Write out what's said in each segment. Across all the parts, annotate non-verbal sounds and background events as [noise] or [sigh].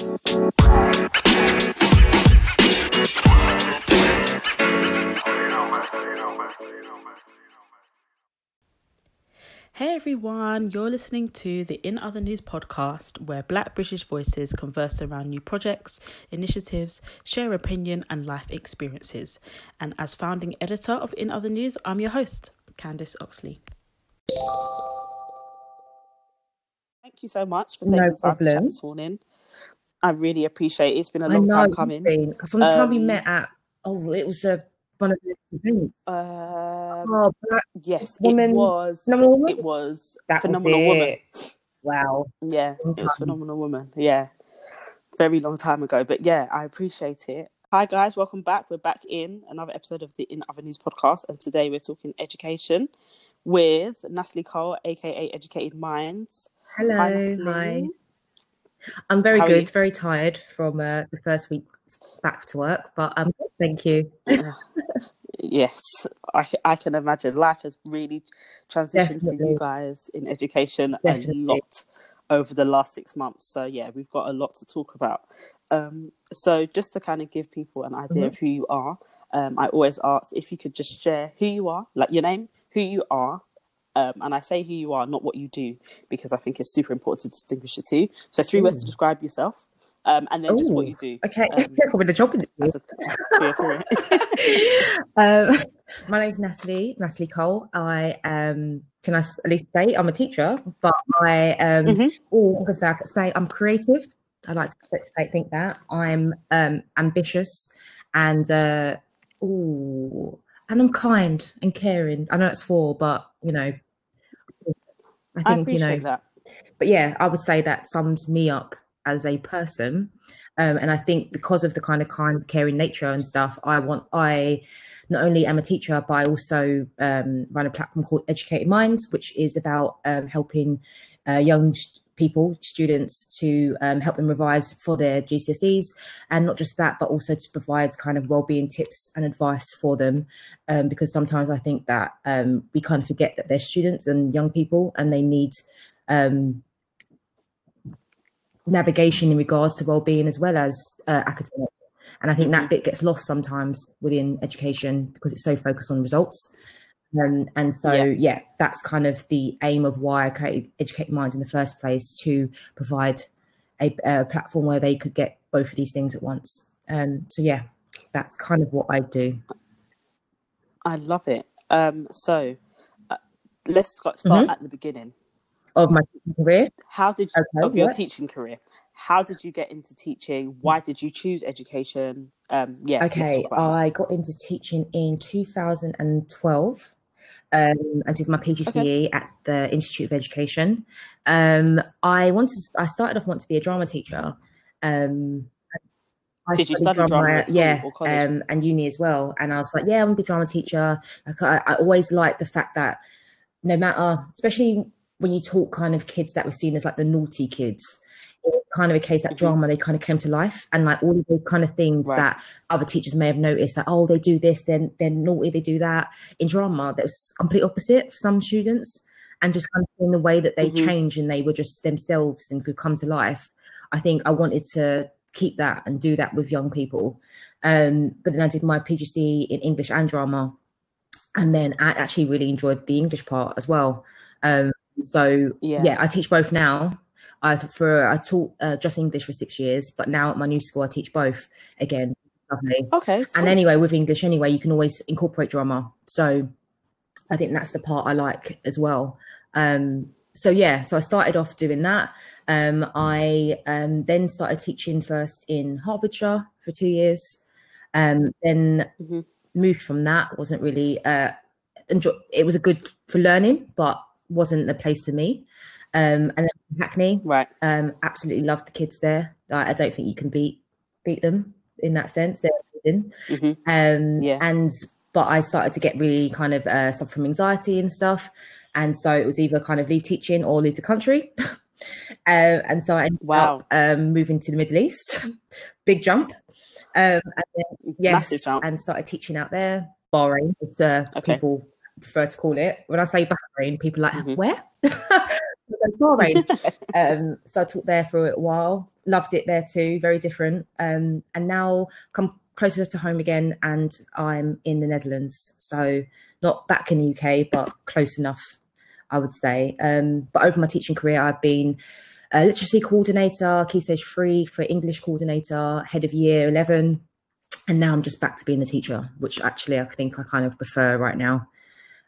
Hey everyone, you're listening to the In Other News podcast, where Black British voices converse around new projects, initiatives, share opinion, and life experiences. And as founding editor of In Other News, I'm your host, Candice Oxley. Thank you so much for taking No the time to chat this morning. I really appreciate it. It's been a long time coming. because from the time we Um, met at oh, it was a one of those events. Um, Oh, yes, woman- it was. phenomenal woman. It was That was phenomenal woman. Wow. Yeah, Long it was phenomenal woman. Yeah, very long time ago. But yeah, I appreciate it. Hi guys, welcome back. We're back in another episode of the In Other News podcast, and today we're talking education with Natalie Cole, aka Educated Minds. Hello. Hi, Hi. I'm very How good, very tired from uh, the first week back to work, but um, thank you. Yes, I, I can imagine. Life has really transitioned for you guys in education Definitely. a lot over the last six months. So, yeah, we've got a lot to talk about. Um, so, just to kind of give people an idea Mm-hmm. of who you are, um, I always ask if you could just share who you are, like your name, who you are. Um, and I say who you are, not what you do, because I think it's super important to distinguish the two. So, three words to describe yourself, um, and then just what you do Okay, [laughs] um, I'm the job interview. [laughs] as a, for your career. um, my name's Natalie, Natalie Cole. I um, can I at least say I'm a teacher, but I um, Mhm. oh, I say, I can say I'm creative. I like to say, think that I'm um, ambitious and uh, ooh, and I'm kind and caring. I know it's four, but you know, I I think you know that. but yeah, I would say that sums me up as a person. Um, and I think because of the kind of kind, caring nature and stuff, I want I not only am a teacher, but I also um, run a platform called Educated Minds, which is about um, helping uh, young people, students, to um, help them revise for their GCSEs, and not just that, but also to provide kind of well-being tips and advice for them, um, because sometimes I think that um, we kind of forget that they're students and young people, and they need um, navigation in regards to well-being as well as uh, academic. And i think that bit gets lost sometimes within education because it's so focused on results um, and so Yeah. yeah. that's kind of the aim of why i created Educated Minds in the first place to provide a, a platform where they could get both of these things at once um, so yeah that's kind of what i do I love it. Um, so uh, let's start Mhm. at the beginning. of my career How did you, Okay, of your yeah. teaching career? How did you get into teaching? Why did you choose education? Um, yeah. Okay, talk about that. I got into teaching in 2012 um, and did my PGCE at the Institute of Education. Um, I wanted, I started off wanting to be a drama teacher. Um, I Did you study drama at yeah, um, and uni as well. And I was like, yeah, I want to be a drama teacher. Like, I, I always liked the fact that no matter, especially when you talk kind of kids that were seen as like the naughty kids, it was kind of a case that Mhm. drama they kind of came to life, and like all of those kind of things Right. that other teachers may have noticed that oh they do this, then they're naughty, they do that. In drama, that was complete opposite for some students, and just kind of in the way that they Mhm. change and they were just themselves and could come to life. I think I wanted to keep that and do that with young people. Um, but then I did my PGCE in English and drama, and then I actually really enjoyed the English part as well. Um, so Yeah. yeah. I teach both now. I for I taught uh, just English for six years, but now at my new school I teach both again. Lovely. Okay. And anyway, with English anyway, you can always incorporate drama. So I think that's the part I like as well. Um, so yeah, so I started off doing that. Um, I um, then started teaching first in Hertfordshire for two years. Um, then Mhm. moved from that. wasn't really uh, enjoy. It was a good for learning, but wasn't the place for me. Um, and then Hackney, right. um, absolutely loved the kids there. Like, I don't think you can beat beat them in that sense. They're amazing. Mhm. Um, Yeah. And but I started to get really kind of uh, suffer from anxiety and stuff, and so it was either kind of leave teaching or leave the country. [laughs] uh, and so I ended Wow. up um, moving to the Middle East, [laughs] big jump. Um, and then, yes, and started teaching out there. Bahrain, as uh, Okay. people prefer to call it. When I say Bahrain, people are like Mhm. where? [laughs] [laughs] Um, so I taught there for a while. Loved it there too. Very different. Um, and now come closer to home again, and I'm in the Netherlands. So not back in the UK, but close enough, I would say. Um, but over my teaching career, I've been a literacy coordinator, key stage three for English coordinator, head of year 11. And now I'm just back to being a teacher, which actually I think I kind of prefer right now.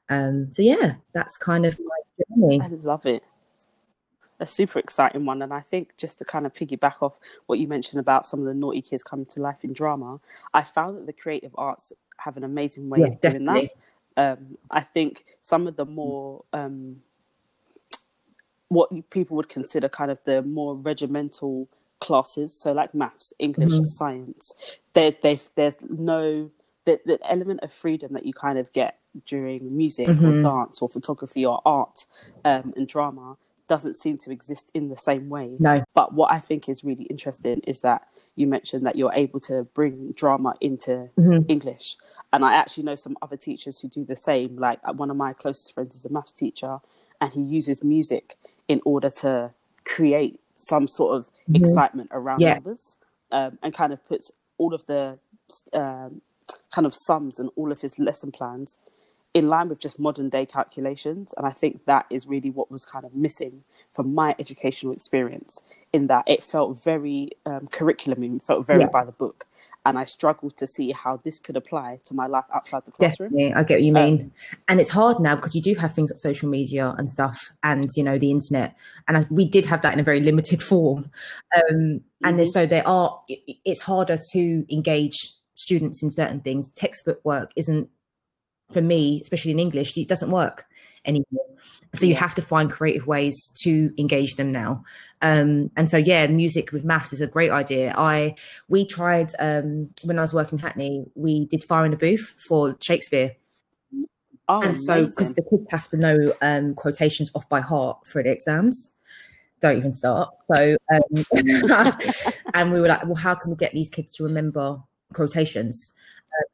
Um, so yeah, that's kind of my journey. I love it. A super exciting one, and I think just to kind of piggyback off what you mentioned about some of the naughty kids coming to life in drama, I found that the creative arts have an amazing way Yeah, of doing definitely. that. Um, I think some of the more um, what people would consider kind of the more regimental classes, so like maths, English, Mhm. science, there, there, there's no the, the element of freedom that you kind of get during music or Mhm. dance or photography or art um, and drama doesn't seem to exist in the same way. No, But what I think is really interesting is that you mentioned that you're able to bring drama into Mhm. English. And I actually know some other teachers who do the same. Like uh, one of my closest friends is a maths teacher, and he uses music in order to create some sort of excitement around Yeah. numbers um, and kind of puts all of the um, kind of sums and all of his lesson plans in line with just modern day calculations. And I think that is really what was kind of missing from my educational experience, in that it felt very um, curriculum, it felt very Yeah. by the book. And I struggled to see how this could apply to my life outside the classroom. definitely. I get what you mean. Um, and it's hard now because you do have things like social media and stuff and, you know, the internet. And I, we did have that in a very limited [laughs] form. Um, and Mhm. so there are, it- it's harder to engage students in certain things. Textbook work isn't, for me, especially in English, it doesn't work anymore. So you have to find creative ways to engage them now. Um, and so yeah, music with maths is a great idea. I we tried um, when I was working in Hackney, we did Fire in the Booth for Shakespeare. Oh, and so because the kids have to know um, quotations off by heart for the exams. Don't even start. So um, [laughs] and we were like, well, how can we get these kids to remember quotations?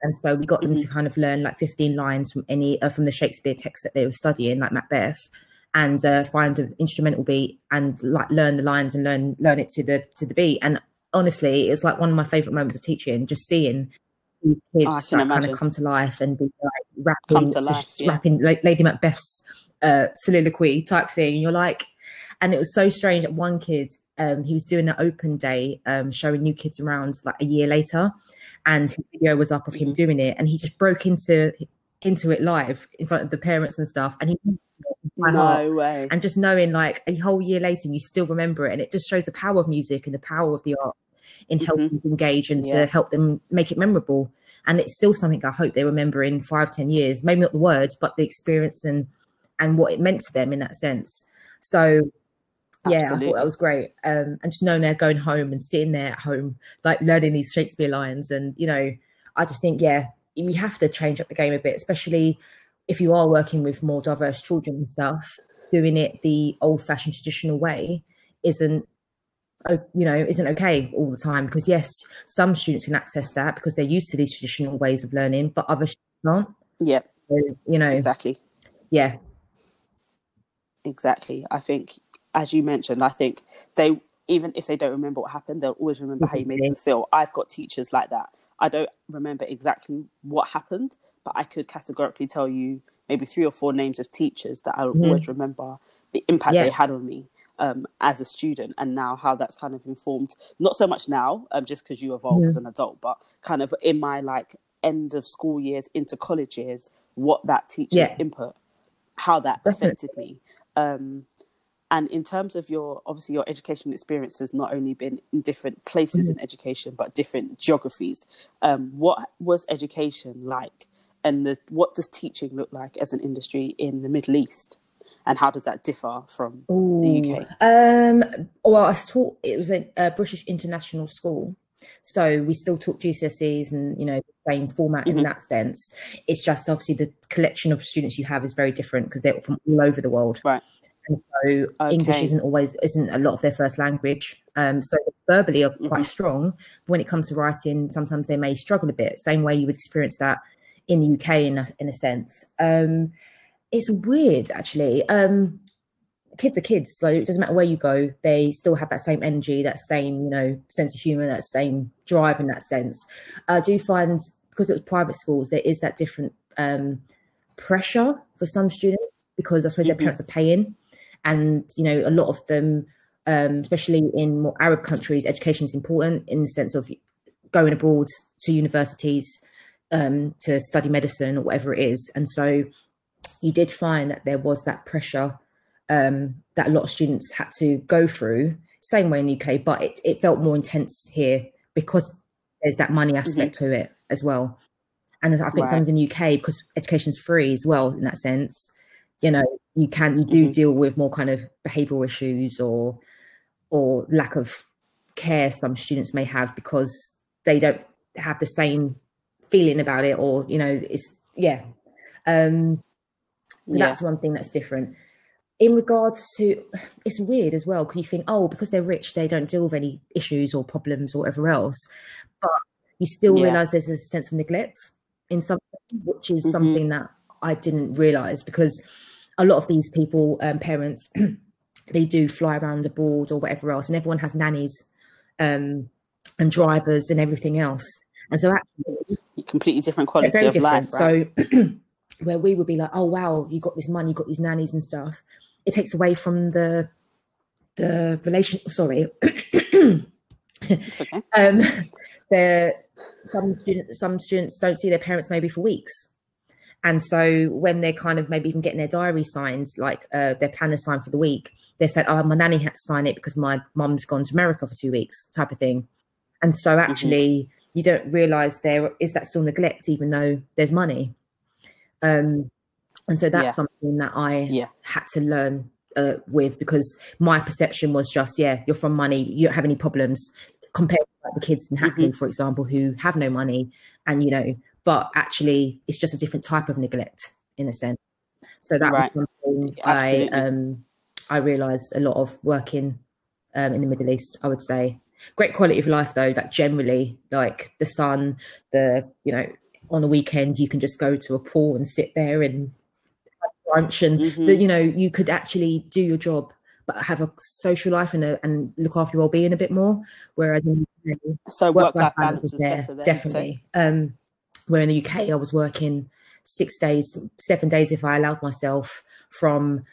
And so we got them to kind of learn like 15 lines from any uh, from the Shakespeare text that they were studying, like Macbeth, and uh, find an instrumental beat and like learn the lines and learn learn it to the to the beat. And honestly, it's like one of my favorite moments of teaching, just seeing these kids Oh, like, kind of come to life and be like rapping, to so- life, yeah. rapping like Lady Macbeth's uh, soliloquy type thing. And you're like, and it was so strange that one kid, um, he was doing an open day, um, showing new kids around like a year later, and his video was up of him doing it, and he just broke into into it live in front of the parents and stuff, and he no way. and just knowing like a whole year later and you still remember it and it just shows the power of music and the power of the art in helping them engage and Mm-hmm. Yeah. to help them make it memorable and it's still something i hope they remember in five ten years maybe not the words but the experience and and what it meant to them in that sense so yeah i thought that was great. Um and just knowing they're going home and sitting there at home like learning these shakespeare lines and you know i just think yeah we have to change up the game a bit especially if you are working with more diverse children and stuff, doing it the old fashioned traditional way isn't you know isn't okay all the time because yes some students can access that because they're used to these traditional ways of learning but others aren't Yeah, so, you know. Exactly. yeah. Exactly. I think, as you mentioned, I think they, even if they don't remember what happened, they'll always remember how you made them feel. I've got teachers like that. I don't remember exactly what happened, but I could categorically tell you maybe three or four names of teachers that I'll Mhm. always remember the impact Yeah. they had on me um, as a student, and now how that's kind of informed. Not so much now, um, just because you evolve as an adult, but kind of in my like end of school years into college years, what that teacher's Yeah. input, how that Definitely. affected me. Um, and in terms of your obviously your educational experience has not only been in different places Mm-hmm. in education but different geographies um, what was education like and the, what does teaching look like as an industry in the middle east and how does that differ from the uk Um, well, I was taught it was a, a British international school, so we still taught GCSEs and you know the same format Mhm. in that sense. It's just obviously the collection of students you have is very different because they're from all over the world. Right. And so English isn't always isn't a lot of their first language. Um, so verbally are quite Mhm. strong. But when it comes to writing, sometimes they may struggle a bit. Same way you would experience that in the UK in a, in a sense. Um, it's weird actually. Um, kids are kids, so it doesn't matter where you go, they still have that same energy, that same, you know, sense of humor, that same drive in that sense. I do find because it was private schools, there is that different um, pressure for some students because I suppose mm-hmm. their parents are paying, and you know, a lot of them, um, especially in more Arab countries, education is important in the sense of going abroad to universities um, to study medicine or whatever it is, and so you did find that there was that pressure um, that a lot of students had to go through. Same way in the UK, but it, it felt more intense here because there's that money aspect mm-hmm. to it as well. And I think right. sometimes in the UK, because education's free as well in that sense, you know, you can you do mm-hmm. deal with more kind of behavioural issues or or lack of care some students may have because they don't have the same feeling about it or you know it's yeah um yeah. that's one thing that's different in regards to it's weird as well because you think oh because they're rich they don't deal with any issues or problems or whatever else but you still yeah. realize there's a sense of neglect in something which is mm-hmm. something that i didn't realize because a lot of these people um, parents [clears throat] they do fly around the board or whatever else and everyone has nannies um, and drivers and everything else and so actually completely different quality of different. life right? so [clears throat] where we would be like oh wow you got this money you got these nannies and stuff it takes away from the the relation. Sorry, [clears throat] it's okay. um, [laughs] there some students some students don't see their parents maybe for weeks. And so when they're kind of maybe even getting their diary signed, like uh, their planner signed for the week, they said, "Oh, my nanny had to sign it because my mum's gone to America for two weeks," type of thing. And so mm-hmm. actually, mm-hmm. you don't realize there is that still neglect, even though there's money. Um, and so that's yeah. something that I yeah. had to learn uh, with because my perception was just, yeah, you're from money, you don't have any problems compared to like the kids in Hackney, mm-hmm. for example, who have no money. And, you know, but actually it's just a different type of neglect in a sense. So that right. was something I, um, I realized a lot of working um, in the Middle East, I would say. Great quality of life though, like generally, like the sun, the, you know, on a weekend you can just go to a pool and sit there and have brunch and mm-hmm. that you know you could actually do your job but have a social life and, a, and look after your well-being a bit more whereas in the UK, so work-life balance is there, better definitely um where in the uk i was working six days seven days if i allowed myself from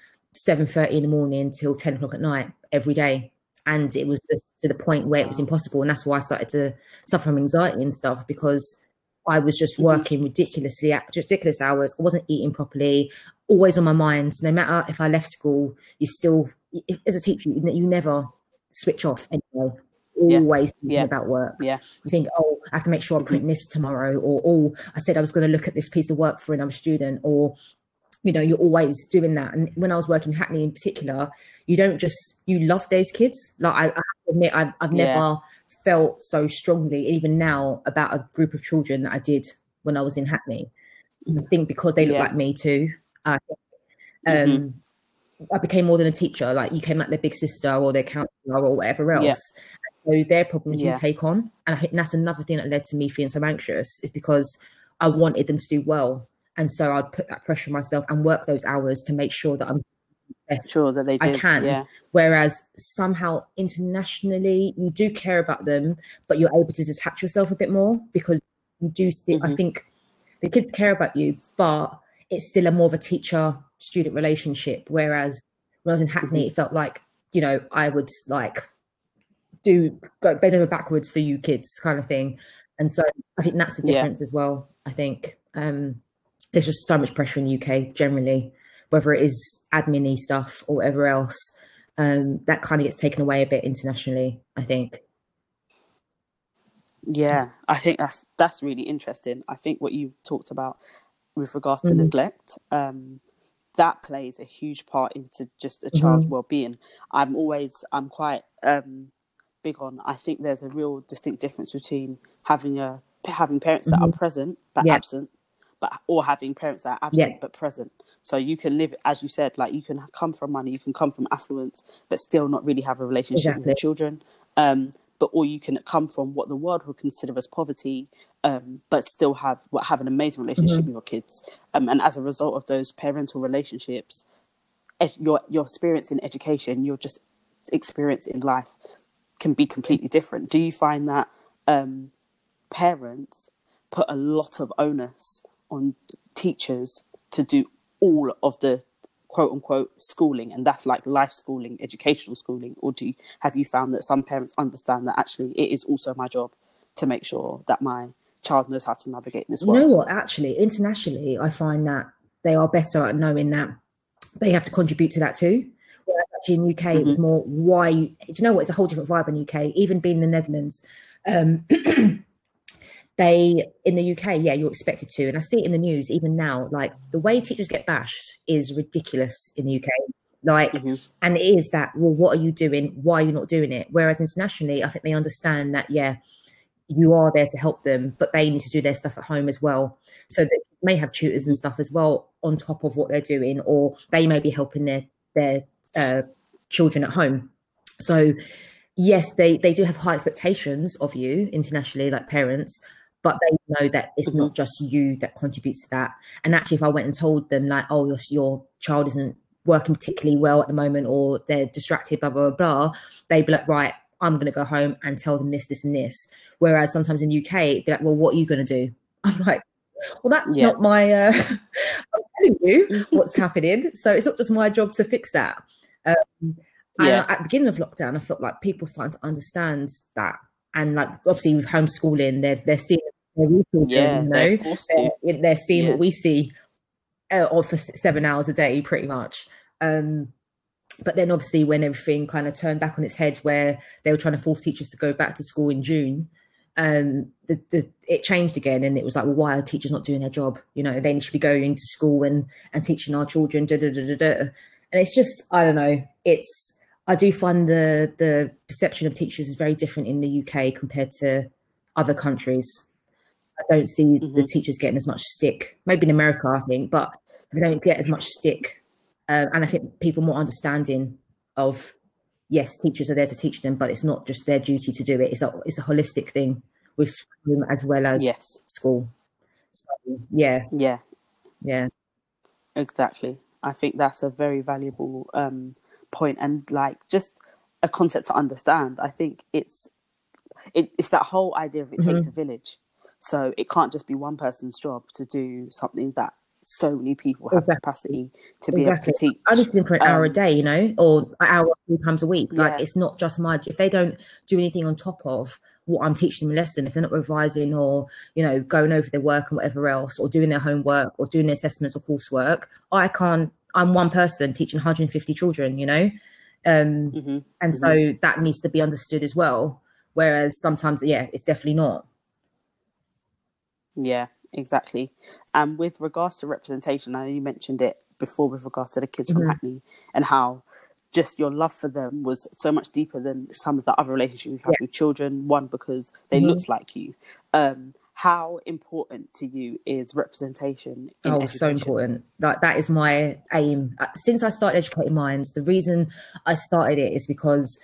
7.30 in the morning till 10 o'clock at night every day and it was just to the point where it was impossible and that's why i started to suffer from anxiety and stuff because I was just mm-hmm. working ridiculously at ridiculous hours. I wasn't eating properly. Always on my mind. No matter if I left school, you still, as a teacher, you, you never switch off anyway. Always yeah. thinking yeah. about work. Yeah. You think, oh, I have to make sure I print mm-hmm. this tomorrow, or oh, I said I was going to look at this piece of work for another student, or you know, you're always doing that. And when I was working Hackney in particular, you don't just you love those kids. Like I, I admit, I've, I've never. Yeah felt so strongly, even now, about a group of children that I did when I was in Hackney. I think because they look yeah. like me too. Uh, um, mm-hmm. I became more than a teacher. Like you came like their big sister or their counselor or whatever else. Yeah. So their problems yeah. you take on, and I think that's another thing that led to me feeling so anxious. Is because I wanted them to do well, and so I'd put that pressure on myself and work those hours to make sure that I'm best sure that they did. I can. Yeah. Whereas somehow internationally, you do care about them, but you're able to detach yourself a bit more because you do see. Mm-hmm. I think the kids care about you, but it's still a more of a teacher student relationship. Whereas when I was in Hackney, mm-hmm. it felt like you know I would like do go bend over backwards for you kids kind of thing. And so I think that's the difference yeah. as well. I think um, there's just so much pressure in the UK generally whether it is admin stuff or whatever else, um, that kind of gets taken away a bit internationally, I think. Yeah, I think that's that's really interesting. I think what you talked about with regards to mm-hmm. neglect, um, that plays a huge part into just a child's mm-hmm. well-being. I'm always I'm quite um, big on. I think there's a real distinct difference between having a having parents that mm-hmm. are present but yeah. absent, but or having parents that are absent yeah. but present. So you can live, as you said, like you can come from money, you can come from affluence, but still not really have a relationship exactly. with children. Um, but or you can come from what the world would consider as poverty, um, but still have what have an amazing relationship mm-hmm. with your kids. Um, and as a result of those parental relationships, your your experience in education, your just experience in life can be completely different. Do you find that um, parents put a lot of onus on teachers to do all of the quote unquote schooling and that's like life schooling educational schooling? Or do you, have you found that some parents understand that actually it is also my job to make sure that my child knows how to navigate this world you know what? Actually internationally i find that they are better at knowing that they have to contribute to that too actually in uk mm-hmm. it was mm-hmm. more why do you know what it's a whole different vibe in uk even being in the netherlands um, [clears throat] they in the UK, yeah, you're expected to, and I see it in the news even now. Like the way teachers get bashed is ridiculous in the UK. Like, mm-hmm. and it is that. Well, what are you doing? Why are you not doing it? Whereas internationally, I think they understand that. Yeah, you are there to help them, but they need to do their stuff at home as well. So they may have tutors and stuff as well on top of what they're doing, or they may be helping their their uh, children at home. So yes, they they do have high expectations of you internationally, like parents, but they know that it's mm-hmm. not just you that contributes to that. And actually, if I went and told them like, oh, your your child isn't working particularly well at the moment, or they're distracted, blah blah blah, blah they'd be like, right, I'm going to go home and tell them this, this, and this. Whereas sometimes in UK, be like, well, what are you going to do? [laughs] I'm like, well, that's yeah. not my. Uh, [laughs] I'm telling you [laughs] what's happening, so it's not just my job to fix that. Um, yeah. at the beginning of lockdown, I felt like people starting to understand that, and like obviously with homeschooling, they're they're seeing yeah, you know? they're, they're, they're, seeing yeah. what we see uh, for seven hours a day, pretty much. Um, but then obviously when everything kind of turned back on its head, where they were trying to force teachers to go back to school in June, um, the, the, it changed again, and it was like, well, why are teachers not doing their job? You know, they should be going to school and and teaching our children. Da, da, da. And it's just, I don't know. It's I do find the the perception of teachers is very different in the UK compared to other countries. I don't see mm-hmm. the teachers getting as much stick. Maybe in America, I think, but they don't get as much stick. Um, and I think people more understanding of yes, teachers are there to teach them, but it's not just their duty to do it. It's a it's a holistic thing with them as well as yes. school. So, yeah, yeah, yeah, exactly. I think that's a very valuable um, point and like just a concept to understand. I think it's it, it's that whole idea of it mm-hmm. takes a village so it can't just be one person's job to do something that so many people have exactly. capacity to be exactly. able to teach. I just been for an um, hour a um, day, you know, or an hour three times a week. Like yeah. it's not just my if they don't do anything on top of what I'm teaching them a lesson, if they're not revising or, you know, going over their work and whatever else, or doing their homework or doing their assessments or coursework, I can't I'm one person teaching 150 children, you know? Um mm-hmm. and mm-hmm. so that needs to be understood as well. Whereas sometimes, yeah, it's definitely not. Yeah, exactly. And with regards to representation, I know you mentioned it before with regards to the kids mm-hmm. from Hackney and how just your love for them was so much deeper than some of the other relationships you've had yeah. with children. One, because they mm-hmm. looked like you. Um, how important to you is representation oh education? so important that that is my aim uh, since i started educating minds the reason i started it is because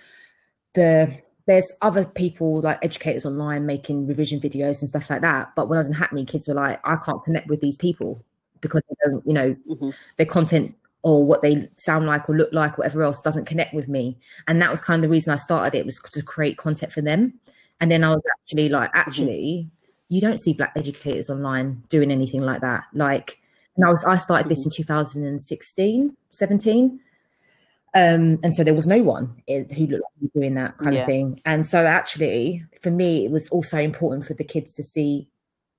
the there's other people like educators online making revision videos and stuff like that. But when I was in Hackney, kids were like, I can't connect with these people because they don't, you know, mm-hmm. their content or what they sound like or look like, or whatever else doesn't connect with me. And that was kind of the reason I started it was to create content for them. And then I was actually like, mm-hmm. actually, mm-hmm. you don't see black educators online doing anything like that. Like, and I was I started this mm-hmm. in 2016, 17 um, and so there was no one who looked like doing that kind yeah. of thing. And so actually, for me, it was also important for the kids to see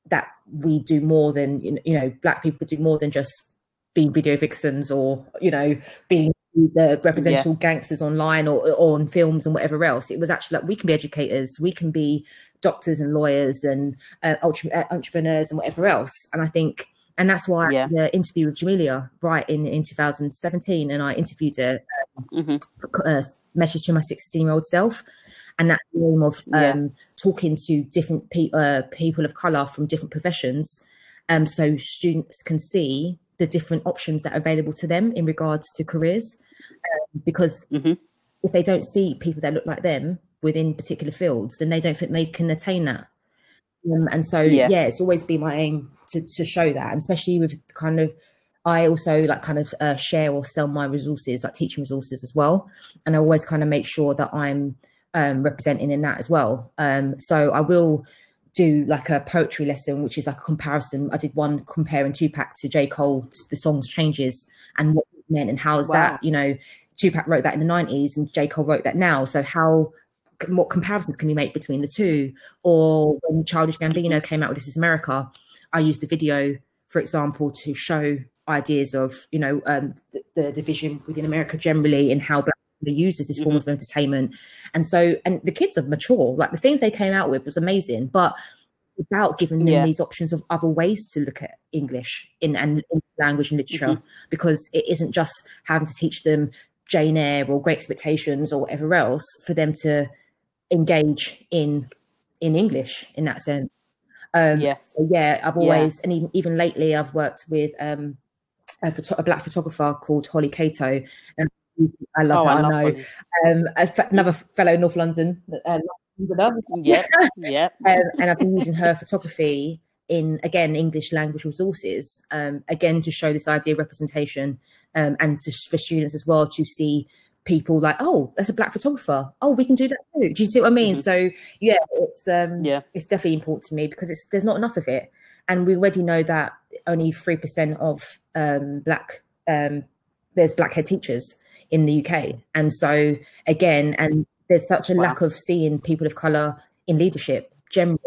that we do more than you know, black people do more than just being video vixens or you know being the representational yeah. gangsters online or, or on films and whatever else. It was actually like we can be educators, we can be doctors and lawyers and uh, uh entrepreneurs and whatever else. And I think and that's why yeah. the interview with Jamelia right in in 2017, and I interviewed her, mm-hmm. uh, message to my 16 year old self, and that's the aim of um, yeah. talking to different pe- uh, people of color from different professions, um, so students can see the different options that are available to them in regards to careers, um, because mm-hmm. if they don't see people that look like them within particular fields, then they don't think they can attain that. Um, and so, yeah. yeah. it's always been my aim to, to show that, and especially with kind of I also like kind of uh, share or sell my resources, like teaching resources as well, and I always kind of make sure that I'm um, representing in that as well. Um, so I will do like a poetry lesson, which is like a comparison. I did one comparing Tupac to J. Cole, the songs changes and what it meant and how is wow. that, you know, Tupac wrote that in the 90s and J. Cole wrote that now. So how what comparisons can you make between the two? Or when Childish Gambino came out with This Is America, I used the video, for example, to show ideas of, you know, um, the, the, division within America generally and how black people use this form mm-hmm. of entertainment. And so, and the kids are mature. Like the things they came out with was amazing, but about giving them yeah. these options of other ways to look at English in and in language and literature, mm-hmm. because it isn't just having to teach them Jane Eyre or Great Expectations or whatever else for them to engage in in English in that sense. Um, yes. So yeah, I've always, yeah. and even, even lately, I've worked with um, a, photo- a, black photographer called Holly Cato, and I love oh, her. I, I know um, f- another fellow in North London. Uh, yeah, yeah. [laughs] um, and I've been using her photography in again English language resources, um, again to show this idea of representation, um, and to, for students as well to see people like, oh, that's a black photographer. Oh, we can do that too. Do you see what I mean? Mm-hmm. So yeah, it's um, yeah, it's definitely important to me because it's there's not enough of it, and we already know that only three percent of um, black um, there's black head teachers in the UK, and so again, and there's such a wow. lack of seeing people of color in leadership generally.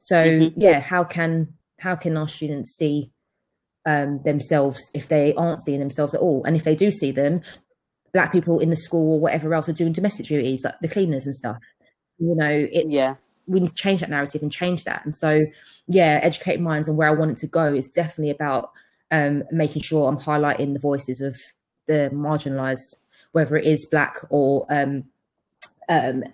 So mm-hmm. yeah, how can how can our students see um, themselves if they aren't seeing themselves at all, and if they do see them, black people in the school or whatever else are doing domestic duties, like the cleaners and stuff. You know, it's yeah. we need to change that narrative and change that. And so, yeah, educated minds and where I want it to go is definitely about um, making sure I'm highlighting the voices of the marginalized, whether it is black or um, um,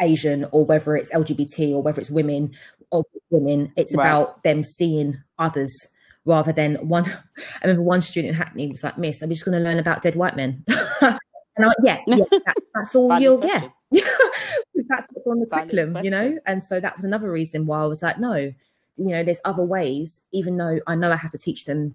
Asian or whether it's LGBT or whether it's women or women. It's right. about them seeing others rather than one. [laughs] I remember one student in Hackney was like, "Miss, I'm just going to learn about dead white men." [laughs] and I went, "Yeah, yeah, [laughs] that, that's all you'll get. Yeah, that's what's on the Valid curriculum, question. you know." And so that was another reason why I was like, "No, you know, there's other ways." Even though I know I have to teach them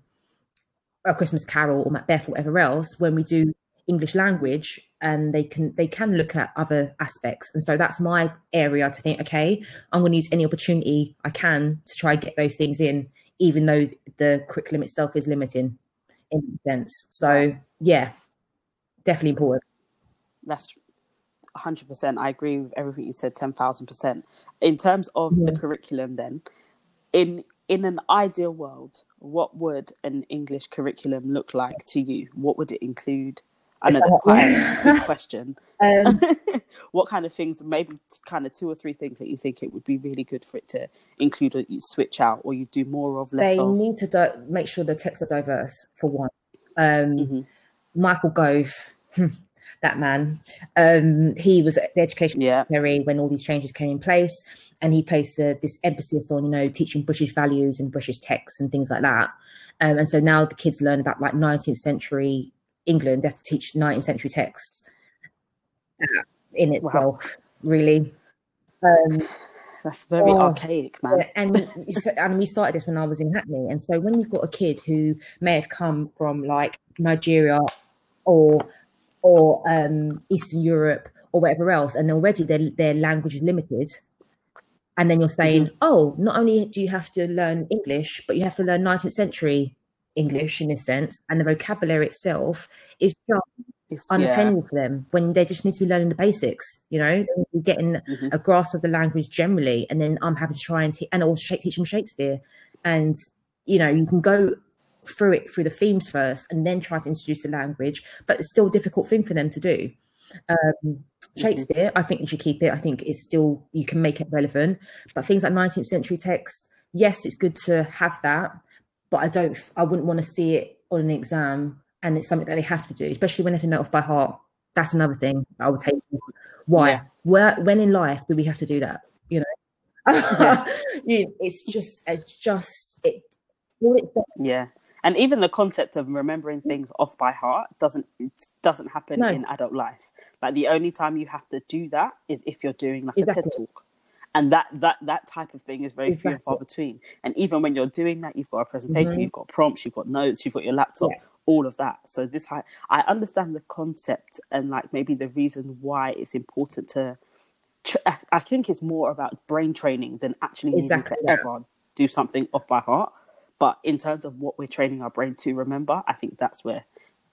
a Christmas Carol or Macbeth or whatever else, when we do English language, and they can they can look at other aspects. And so that's my area to think, okay, I'm going to use any opportunity I can to try and get those things in even though the curriculum itself is limiting in a sense. So yeah, definitely important. That's 100%. I agree with everything you said, 10,000%. In terms of yeah. the curriculum then, in in an ideal world, what would an English curriculum look like to you? What would it include? I know that's quite a big question. Um, [laughs] what kind of things, maybe kind of two or three things that you think it would be really good for it to include or you switch out or you do more of, less They of? need to do- make sure the texts are diverse, for one. Um, mm-hmm. Michael Gove, [laughs] that man, um, he was at the education yeah. secretary when all these changes came in place. And he placed uh, this emphasis on, you know, teaching British values and British texts and things like that. Um, and so now the kids learn about like 19th century England, they have to teach 19th century texts in itself, wow. really. Um, That's very oh, archaic, man. And and we started this when I was in Hackney, and so when you've got a kid who may have come from like Nigeria or or um, Eastern Europe or whatever else, and already their their language is limited, and then you're saying, mm-hmm. oh, not only do you have to learn English, but you have to learn 19th century English in a sense, and the vocabulary itself is just unattainable yeah. for them when they just need to be learning the basics. You know, getting mm-hmm. a grasp of the language generally, and then I'm having to try and te- and also teach them Shakespeare, and you know, you can go through it through the themes first, and then try to introduce the language, but it's still a difficult thing for them to do. Um, mm-hmm. Shakespeare, mm-hmm. I think you should keep it. I think it's still you can make it relevant, but things like 19th century text, yes, it's good to have that but I don't, I wouldn't want to see it on an exam and it's something that they have to do, especially when they have to know off by heart. That's another thing I would take. Why? Yeah. Where, when in life do we have to do that? You know, yeah. [laughs] it's just, it's just, it, yeah. And even the concept of remembering mm. things off by heart doesn't doesn't happen no. in adult life. Like the only time you have to do that is if you're doing like exactly. a TED talk and that that that type of thing is very exactly. few and far between and even when you're doing that you've got a presentation mm-hmm. you've got prompts you've got notes you've got your laptop yeah. all of that so this i i understand the concept and like maybe the reason why it's important to i think it's more about brain training than actually exactly needing to ever do something off by heart but in terms of what we're training our brain to remember i think that's where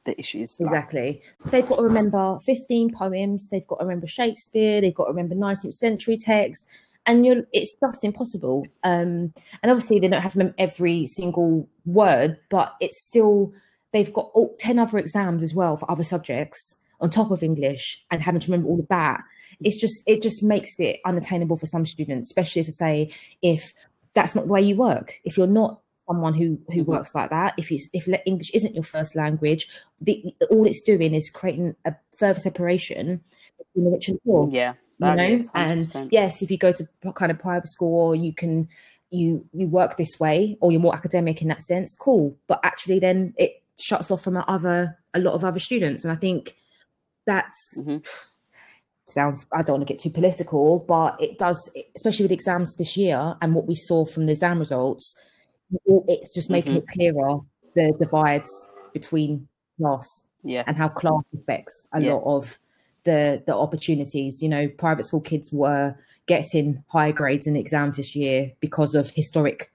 the issues. Exactly. They've got to remember 15 poems, they've got to remember Shakespeare, they've got to remember 19th century texts, and you're it's just impossible. Um, and obviously they don't have to remember every single word, but it's still they've got all, 10 other exams as well for other subjects on top of English and having to remember all of that. It's just it just makes it unattainable for some students, especially as to say if that's not the way you work. If you're not someone who who mm-hmm. works like that. If you if English isn't your first language, the, all it's doing is creating a further separation between the rich and poor. Yeah, you know. And yes, if you go to kind of private school, or you can you you work this way, or you're more academic in that sense. Cool, but actually, then it shuts off from other a lot of other students, and I think that's. Mm-hmm sounds i don't want to get too political but it does especially with exams this year and what we saw from the exam results it's just making mm-hmm. it clearer the divides between class yeah. and how class affects a yeah. lot of the the opportunities. You know, private school kids were getting higher grades in exams this year because of historic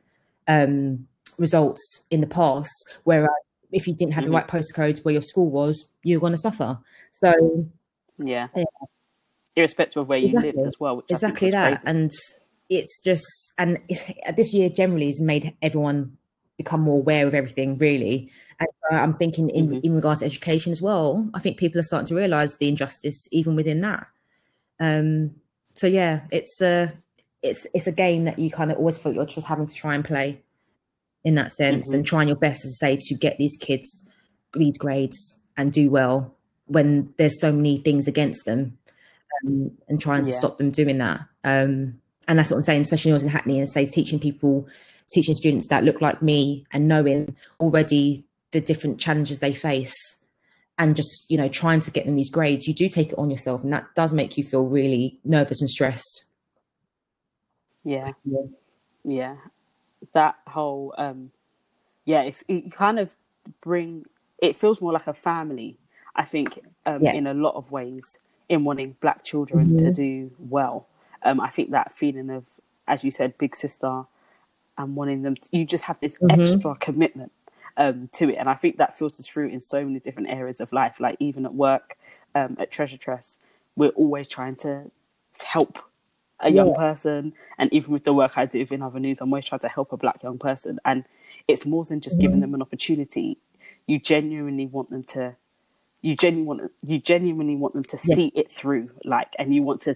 um, results in the past. Whereas if you didn't have mm-hmm. the right postcodes where your school was, you were going to suffer. So yeah. yeah. irrespective of where exactly. you lived as well. exactly that, crazy. and it's just and it's, [laughs] this year generally has made everyone become more aware of everything really and so i'm thinking in, mm-hmm. in regards to education as well i think people are starting to realize the injustice even within that um so yeah it's a it's it's a game that you kind of always feel you're just having to try and play in that sense mm-hmm. and trying your best to say to get these kids these grades and do well when there's so many things against them um, and trying to stop them doing that um and that's what I'm saying, especially when I was in Hackney and say teaching people, teaching students that look like me and knowing already the different challenges they face and just, you know, trying to get them these grades, you do take it on yourself and that does make you feel really nervous and stressed. Yeah. Yeah. yeah. That whole um yeah, it's it kind of bring it feels more like a family, I think, um, yeah. in a lot of ways, in wanting black children mm-hmm. to do well um, I think that feeling of, as you said, big sister, and wanting them, to, you just have this mm-hmm. extra commitment um, to it, and I think that filters through in so many different areas of life. Like even at work, um, at Treasure Tress, we're always trying to help a young yeah. person, and even with the work I do within other news, I'm always trying to help a black young person, and it's more than just mm-hmm. giving them an opportunity. You genuinely want them to you genuinely want you genuinely want them to yeah. see it through like and you want to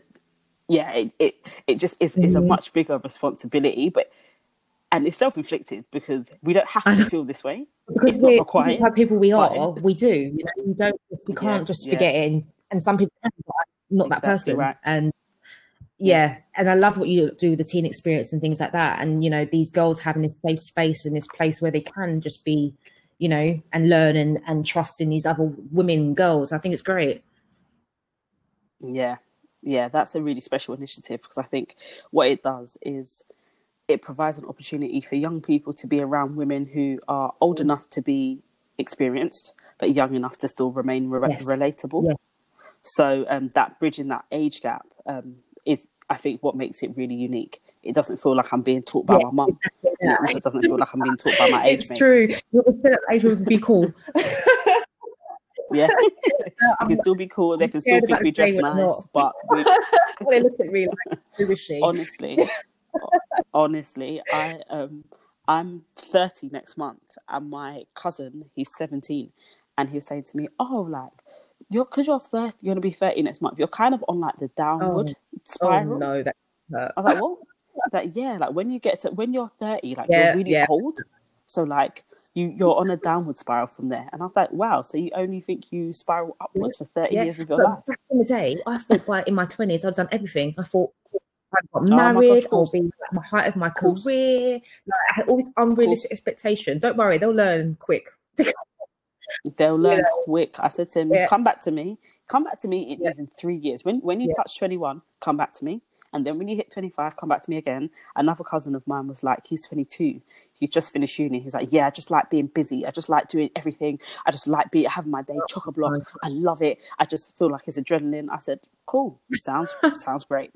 yeah, it, it, it just is, mm. is a much bigger responsibility, but and it's self inflicted because we don't have to feel this way. Because not required. Have people we are, we do. You know, you don't, you can't yeah, just yeah. forget it. And some people, not exactly that person. Right. And yeah, and I love what you do, the teen experience and things like that. And you know, these girls having this safe space and this place where they can just be, you know, and learn and and trust in these other women, girls. I think it's great. Yeah, yeah, that's a really special initiative because I think what it does is it provides an opportunity for young people to be around women who are old enough to be experienced but young enough to still remain re- yes. relatable. Yeah. So um, that bridging that age gap um, is, I think, what makes it really unique. It doesn't feel like I'm being taught by yeah, my mum. Exactly it also doesn't feel like I'm being taught by my [laughs] age. It's mate. true. Age would be cool. Yeah, [laughs] they can still be cool. They can still think we dress nice, but [laughs] we... they look at me like, who is she? Honestly, honestly, I um, I'm 30 next month, and my cousin, he's 17, and he was saying to me, "Oh, like." You're because you're 30, you're gonna be 30 next month. You're kind of on like the downward oh, spiral. Oh no, that hurt. I was like, what? that yeah, like when you get to when you're 30, like yeah, you're really yeah. old. So like you you're on a downward spiral from there. And I was like, wow, so you only think you spiral upwards for 30 yeah. years of your but life? Back in the day, I thought well, in my 20s, I'd done everything. I thought I got oh married, oh I'll be at the height of my career. Like, I had all this unrealistic expectations. Don't worry, they'll learn quick. [laughs] they'll learn yeah. quick. I said to him, yeah. come back to me. Come back to me in even three years. When when you touch 21, come back to me And then when you hit 25, come back to me again. Another cousin of mine was like, he's 22. He's just finished uni. He's like, yeah, I just like being busy. I just like doing everything. I just like being having my day oh chock a block. I love it. I just feel like it's adrenaline. I said, cool. Sounds [laughs] sounds great.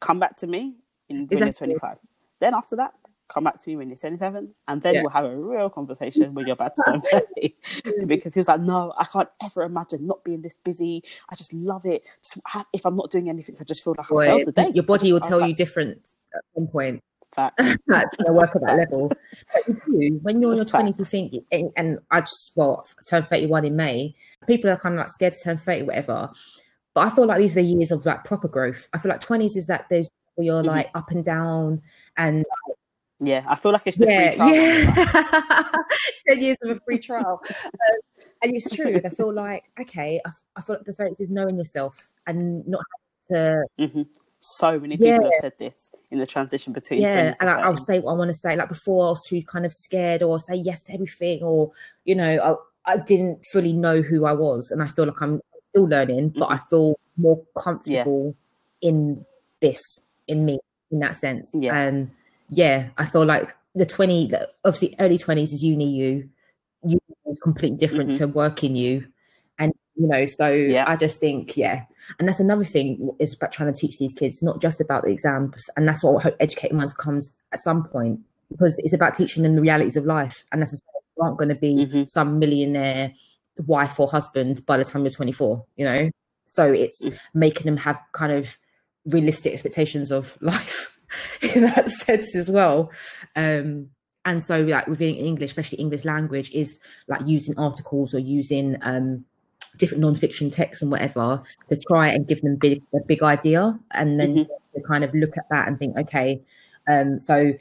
Come back to me in when exactly. you're 25. Then after that, come back to me when you're 27 and then yeah. we'll have a real conversation when you're about to turn [laughs] 30 because he was like no i can't ever imagine not being this busy. I just love it. Just if i'm not doing anything i just feel like i failed the day. your body will tell like, you different at some point. Fact. [laughs] to work at that level. But you do, when you're in your 20s you think and, and i just well turned 31 in may people are kind of like scared to turn 30 whatever but i feel like these are the years of like proper growth i feel like 20s is that there's where you're mm-hmm. like up and down and yeah, I feel like it's the yeah, free trial. Yeah. [laughs] [laughs] Ten years of a free trial, um, and it's true. I feel like okay, I, I feel like the difference is knowing yourself and not having to. Mm-hmm. So many people yeah. have said this in the transition between. Yeah, and I, will say what I want to say. Like before, I was too kind of scared or say yes to everything, or you know, I, I didn't fully know who I was, and I feel like I'm still learning, mm-hmm. but I feel more comfortable yeah. in this in me in that sense. Yeah. And yeah, I feel like the 20, obviously early 20s is uni you, you is completely different mm-hmm. to working you. And, you know, so yeah. I just think, yeah. And that's another thing is about trying to teach these kids, not just about the exams. And that's what Educated Minds comes at some point, because it's about teaching them the realities of life. And that's aren't going to be mm-hmm. some millionaire wife or husband by the time you're 24, you know? So it's mm. making them have kind of realistic expectations of [laughs] life in that sense as well. Um, and so like within English, especially English language, is like using articles or using um, different non-fiction texts and whatever to try and give them big, a big idea and then mm-hmm. to kind of look at that and think, okay, um, so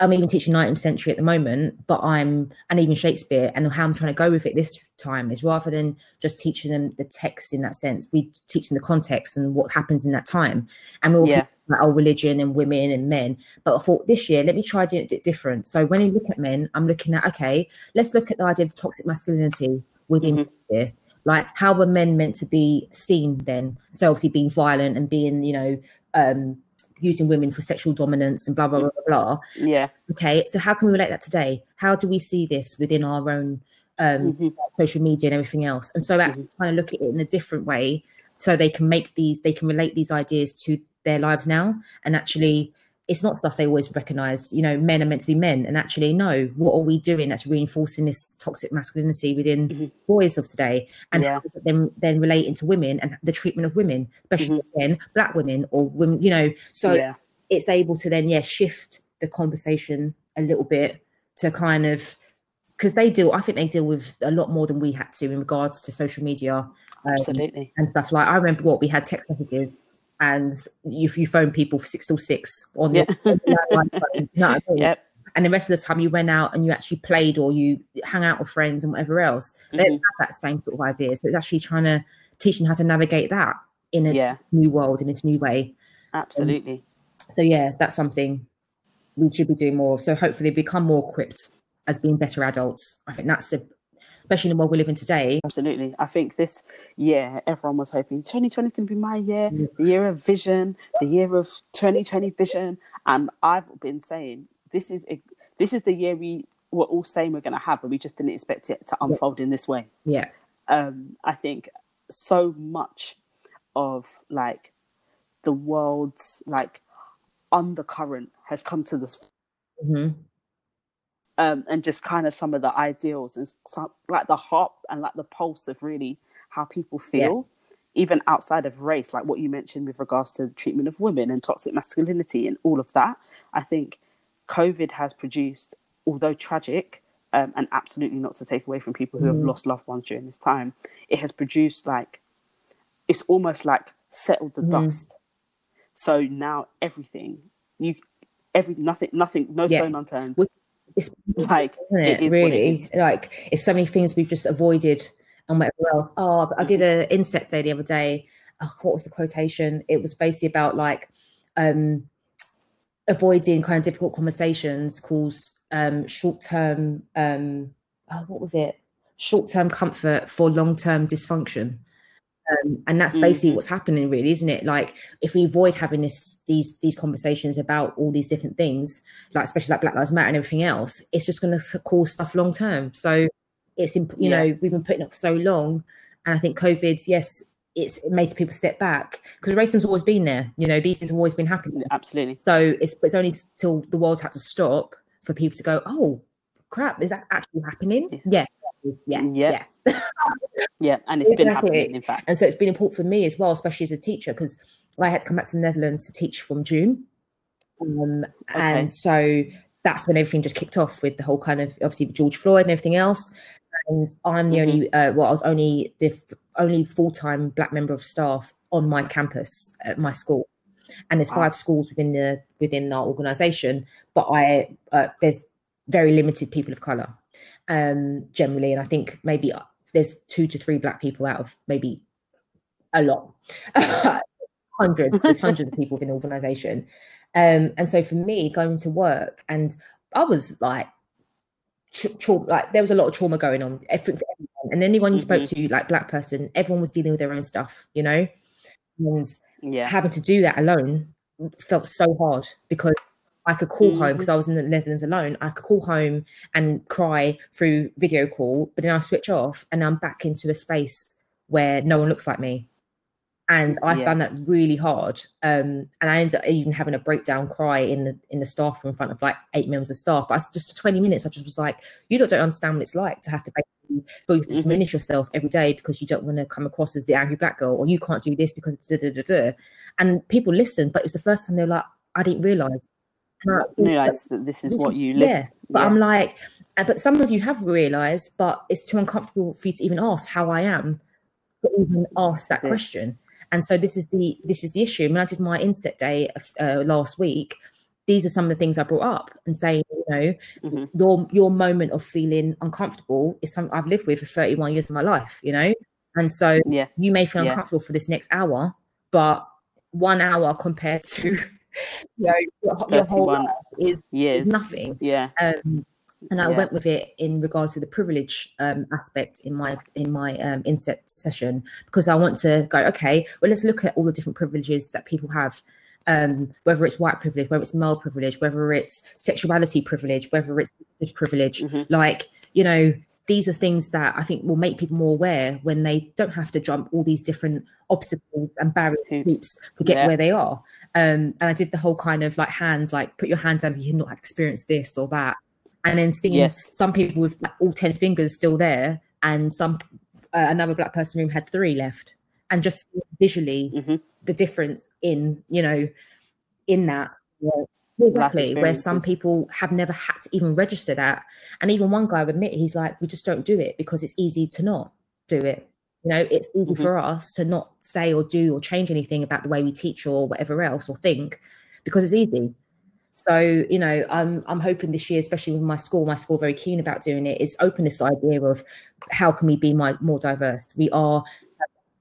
I'm even teaching 19th century at the moment, but I'm and even Shakespeare and how I'm trying to go with it this time is rather than just teaching them the text in that sense, we teach them the context and what happens in that time. And we also yeah. about our religion and women and men. But I thought this year, let me try doing it different. So when you look at men, I'm looking at okay, let's look at the idea of toxic masculinity within mm-hmm. here. Like how were men meant to be seen then? So obviously being violent and being, you know, um using women for sexual dominance and blah blah blah blah blah. Yeah. Okay. So how can we relate that today? How do we see this within our own um, mm-hmm. social media and everything else? And so actually mm-hmm. trying to look at it in a different way, so they can make these, they can relate these ideas to their lives now, and actually it's not stuff they always recognize. You know, men are meant to be men, and actually, no, what are we doing that's reinforcing this toxic masculinity within mm-hmm. boys of today, and yeah. then then relating to women and the treatment of women, especially mm-hmm. again black women or women. You know, so yeah. it's able to then yeah shift the conversation a little bit to kind of because they deal. I think they deal with a lot more than we had to in regards to social media. Um, Absolutely. And stuff like I remember what we had text messages and you, you phone people for six till six on yeah. [laughs] your phone, you know I mean? yep. and the rest of the time you went out and you actually played or you hang out with friends and whatever else. Mm-hmm. They have that same sort of idea. So it's actually trying to teach them how to navigate that in a yeah. new world in this new way. Absolutely. Um, so yeah, that's something we should be doing more of. So hopefully become more equipped as being better adults. I think that's a especially in the world we live in today. Absolutely. I think this year, everyone was hoping 2020 can be my year, the year of vision, the year of 2020 vision. And I've been saying this is a, this is the year we were all saying we're going to have, but we just didn't expect it to unfold yeah. in this way. Yeah. Um, I think so much of like the world's like undercurrent has come to this. Mm-hmm um, and just kind of some of the ideals and some, like the heart and like the pulse of really how people feel, yeah. even outside of race, like what you mentioned with regards to the treatment of women and toxic masculinity and all of that. I think COVID has produced, although tragic, um, and absolutely not to take away from people who mm. have lost loved ones during this time, it has produced like it's almost like settled the mm. dust. So now everything you every nothing nothing no yeah. stone unturned it's like it, it really it like it's so many things we've just avoided and whatever else. Oh, I did an inset day the other day. Oh, what was the quotation? It was basically about like um avoiding kind of difficult conversations cause um short term um oh, what was it? Short term comfort for long term dysfunction. Um, and that's basically mm-hmm. what's happening, really, isn't it? Like if we avoid having this these these conversations about all these different things, like especially like Black Lives Matter and everything else, it's just going to cause stuff long term. So it's you yeah. know we've been putting up for so long, and I think COVID, yes, it's it made people step back because racism's always been there. You know, these things have always been happening. Absolutely. So it's it's only till the world had to stop for people to go, oh crap, is that actually happening? Yeah. Yeah. Yeah. Yeah. [laughs] yeah. And it's exactly. been happening, in fact. And so it's been important for me as well, especially as a teacher, because I had to come back to the Netherlands to teach from June. Um, okay. And so that's when everything just kicked off with the whole kind of obviously George Floyd and everything else. And I'm the mm-hmm. only, uh, well, I was only the f- only full time black member of staff on my campus at my school. And there's five schools within the within our organisation, but I uh, there's very limited people of color um, generally, and I think maybe there's two to three black people out of maybe a lot, [laughs] hundreds. There's [laughs] hundreds of people within the organisation, um, and so for me, going to work, and I was like, tra- tra- like there was a lot of trauma going on. Everything, and anyone you mm-hmm. spoke to, like black person, everyone was dealing with their own stuff, you know, and yeah. having to do that alone felt so hard because I could call mm-hmm. home because I was in the Netherlands alone. I could call home and cry through video call, but then I switch off and I'm back into a space where no one looks like me. And I yeah. found that really hard. Um, and I ended up even having a breakdown cry in the in the staff room in front of like eight members of staff. But I, just for 20 minutes, I just was like, you don't, don't understand what it's like to have to basically feel mm-hmm. diminish yourself every day because you don't want to come across as the angry black girl, or you can't do this because da, da, da, da. and people listened, but it was the first time they were like, I didn't realize realize that this is what you live. Yeah, but yeah. I'm like, uh, but some of you have realized, but it's too uncomfortable for you to even ask how I am, to even ask that question. And so this is the this is the issue. When I did my inset day uh, last week, these are some of the things I brought up and saying, you know, mm-hmm. your your moment of feeling uncomfortable is something I've lived with for 31 years of my life, you know. And so yeah. you may feel uncomfortable yeah. for this next hour, but one hour compared to [laughs] you know, your, your whole life is, years. nothing. Yeah. Um, and I yeah. went with it in regards to the privilege um, aspect in my in my um, inset session because I want to go okay. Well, let's look at all the different privileges that people have, um, whether it's white privilege, whether it's male privilege, whether it's sexuality privilege, whether it's privilege. Mm-hmm. Like you know, these are things that I think will make people more aware when they don't have to jump all these different obstacles and barriers hoops to get yeah. where they are. Um, and I did the whole kind of like hands, like put your hands down if you not experienced this or that. And then seeing yes. some people with like, all 10 fingers still there, and some uh, another black person room had three left. And just visually mm-hmm. the difference in, you know, in that. Yeah. Exactly, where some people have never had to even register that. And even one guy would admit, he's like, we just don't do it because it's easy to not do it. You know, it's easy mm-hmm. for us to not say or do or change anything about the way we teach or whatever else or think because it's easy. So, you know, I'm I'm hoping this year, especially with my school, my school very keen about doing it, is open this idea of how can we be my, more diverse. We are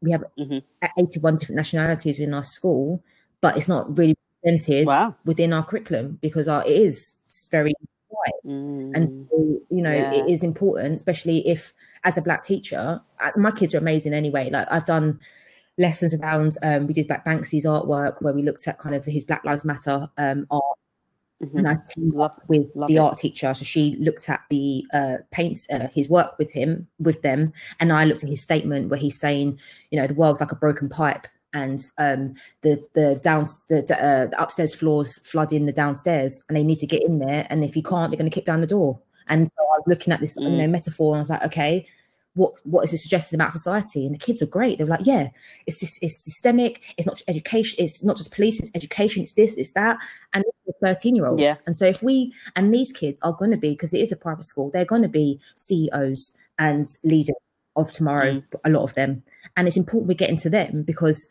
we have mm-hmm. 81 different nationalities within our school, but it's not really presented wow. within our curriculum because our, it is very Mm. And so, you know, yeah. it is important, especially if as a black teacher, my kids are amazing anyway. Like I've done lessons around um, we did like Banksy's artwork where we looked at kind of his Black Lives Matter um, art. Mm-hmm. And I teamed love, with the it. art teacher, so she looked at the uh, paints, uh, his work with him, with them, and I looked at his statement where he's saying, you know, the world's like a broken pipe, and um, the the down the, uh, the upstairs floors flooding the downstairs, and they need to get in there, and if you can't, they're going to kick down the door. And so I was looking at this, mm. you know, mm. metaphor, and I was like, okay, what what is it suggesting about society? And the kids were great. They were like, yeah, it's this, it's systemic. It's not education. It's not just police. It's education. It's this. It's that. And thirteen year olds. Yeah. And so if we and these kids are going to be because it is a private school, they're going to be CEOs and leaders of tomorrow. Mm. A lot of them, and it's important we get into them because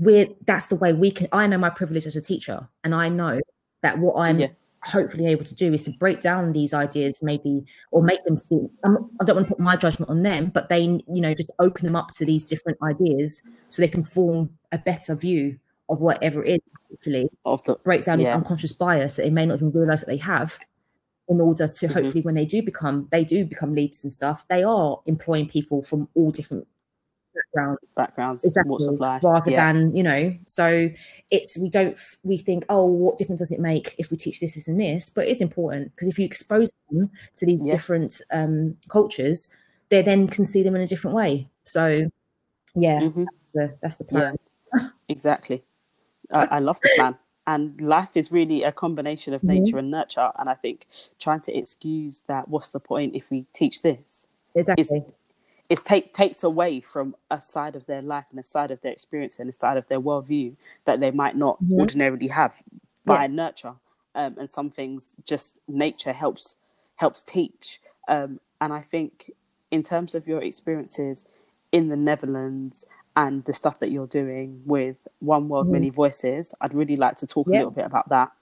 we're that's the way we can. I know my privilege as a teacher, and I know that what I'm yeah hopefully able to do is to break down these ideas maybe or make them see I'm, i don't want to put my judgment on them but they you know just open them up to these different ideas so they can form a better view of whatever it is hopefully of the, break down yeah. this unconscious bias that they may not even realize that they have in order to mm-hmm. hopefully when they do become they do become leaders and stuff they are employing people from all different background backgrounds, exactly, walks of life, rather yeah. than you know. So it's we don't we think oh what difference does it make if we teach this, this, and this? But it's important because if you expose them to these Yeah. different um, cultures, they then can see them in a different way. So yeah, Mhm. the, that's the plan. Exactly. I, I love the plan. And life is really a combination of Mhm. nature and nurture. And I think trying to excuse that, what's the point if we teach this? Exactly. It take, takes away from a side of their life and a side of their experience and a side of their worldview that they might not Mhm. ordinarily have via nurture. Um, and some things just nature helps helps teach. Um, and I think in terms of your experiences in the Netherlands and the stuff that you're doing with One World, Mhm. Many Voices, I'd really like to talk a little bit about that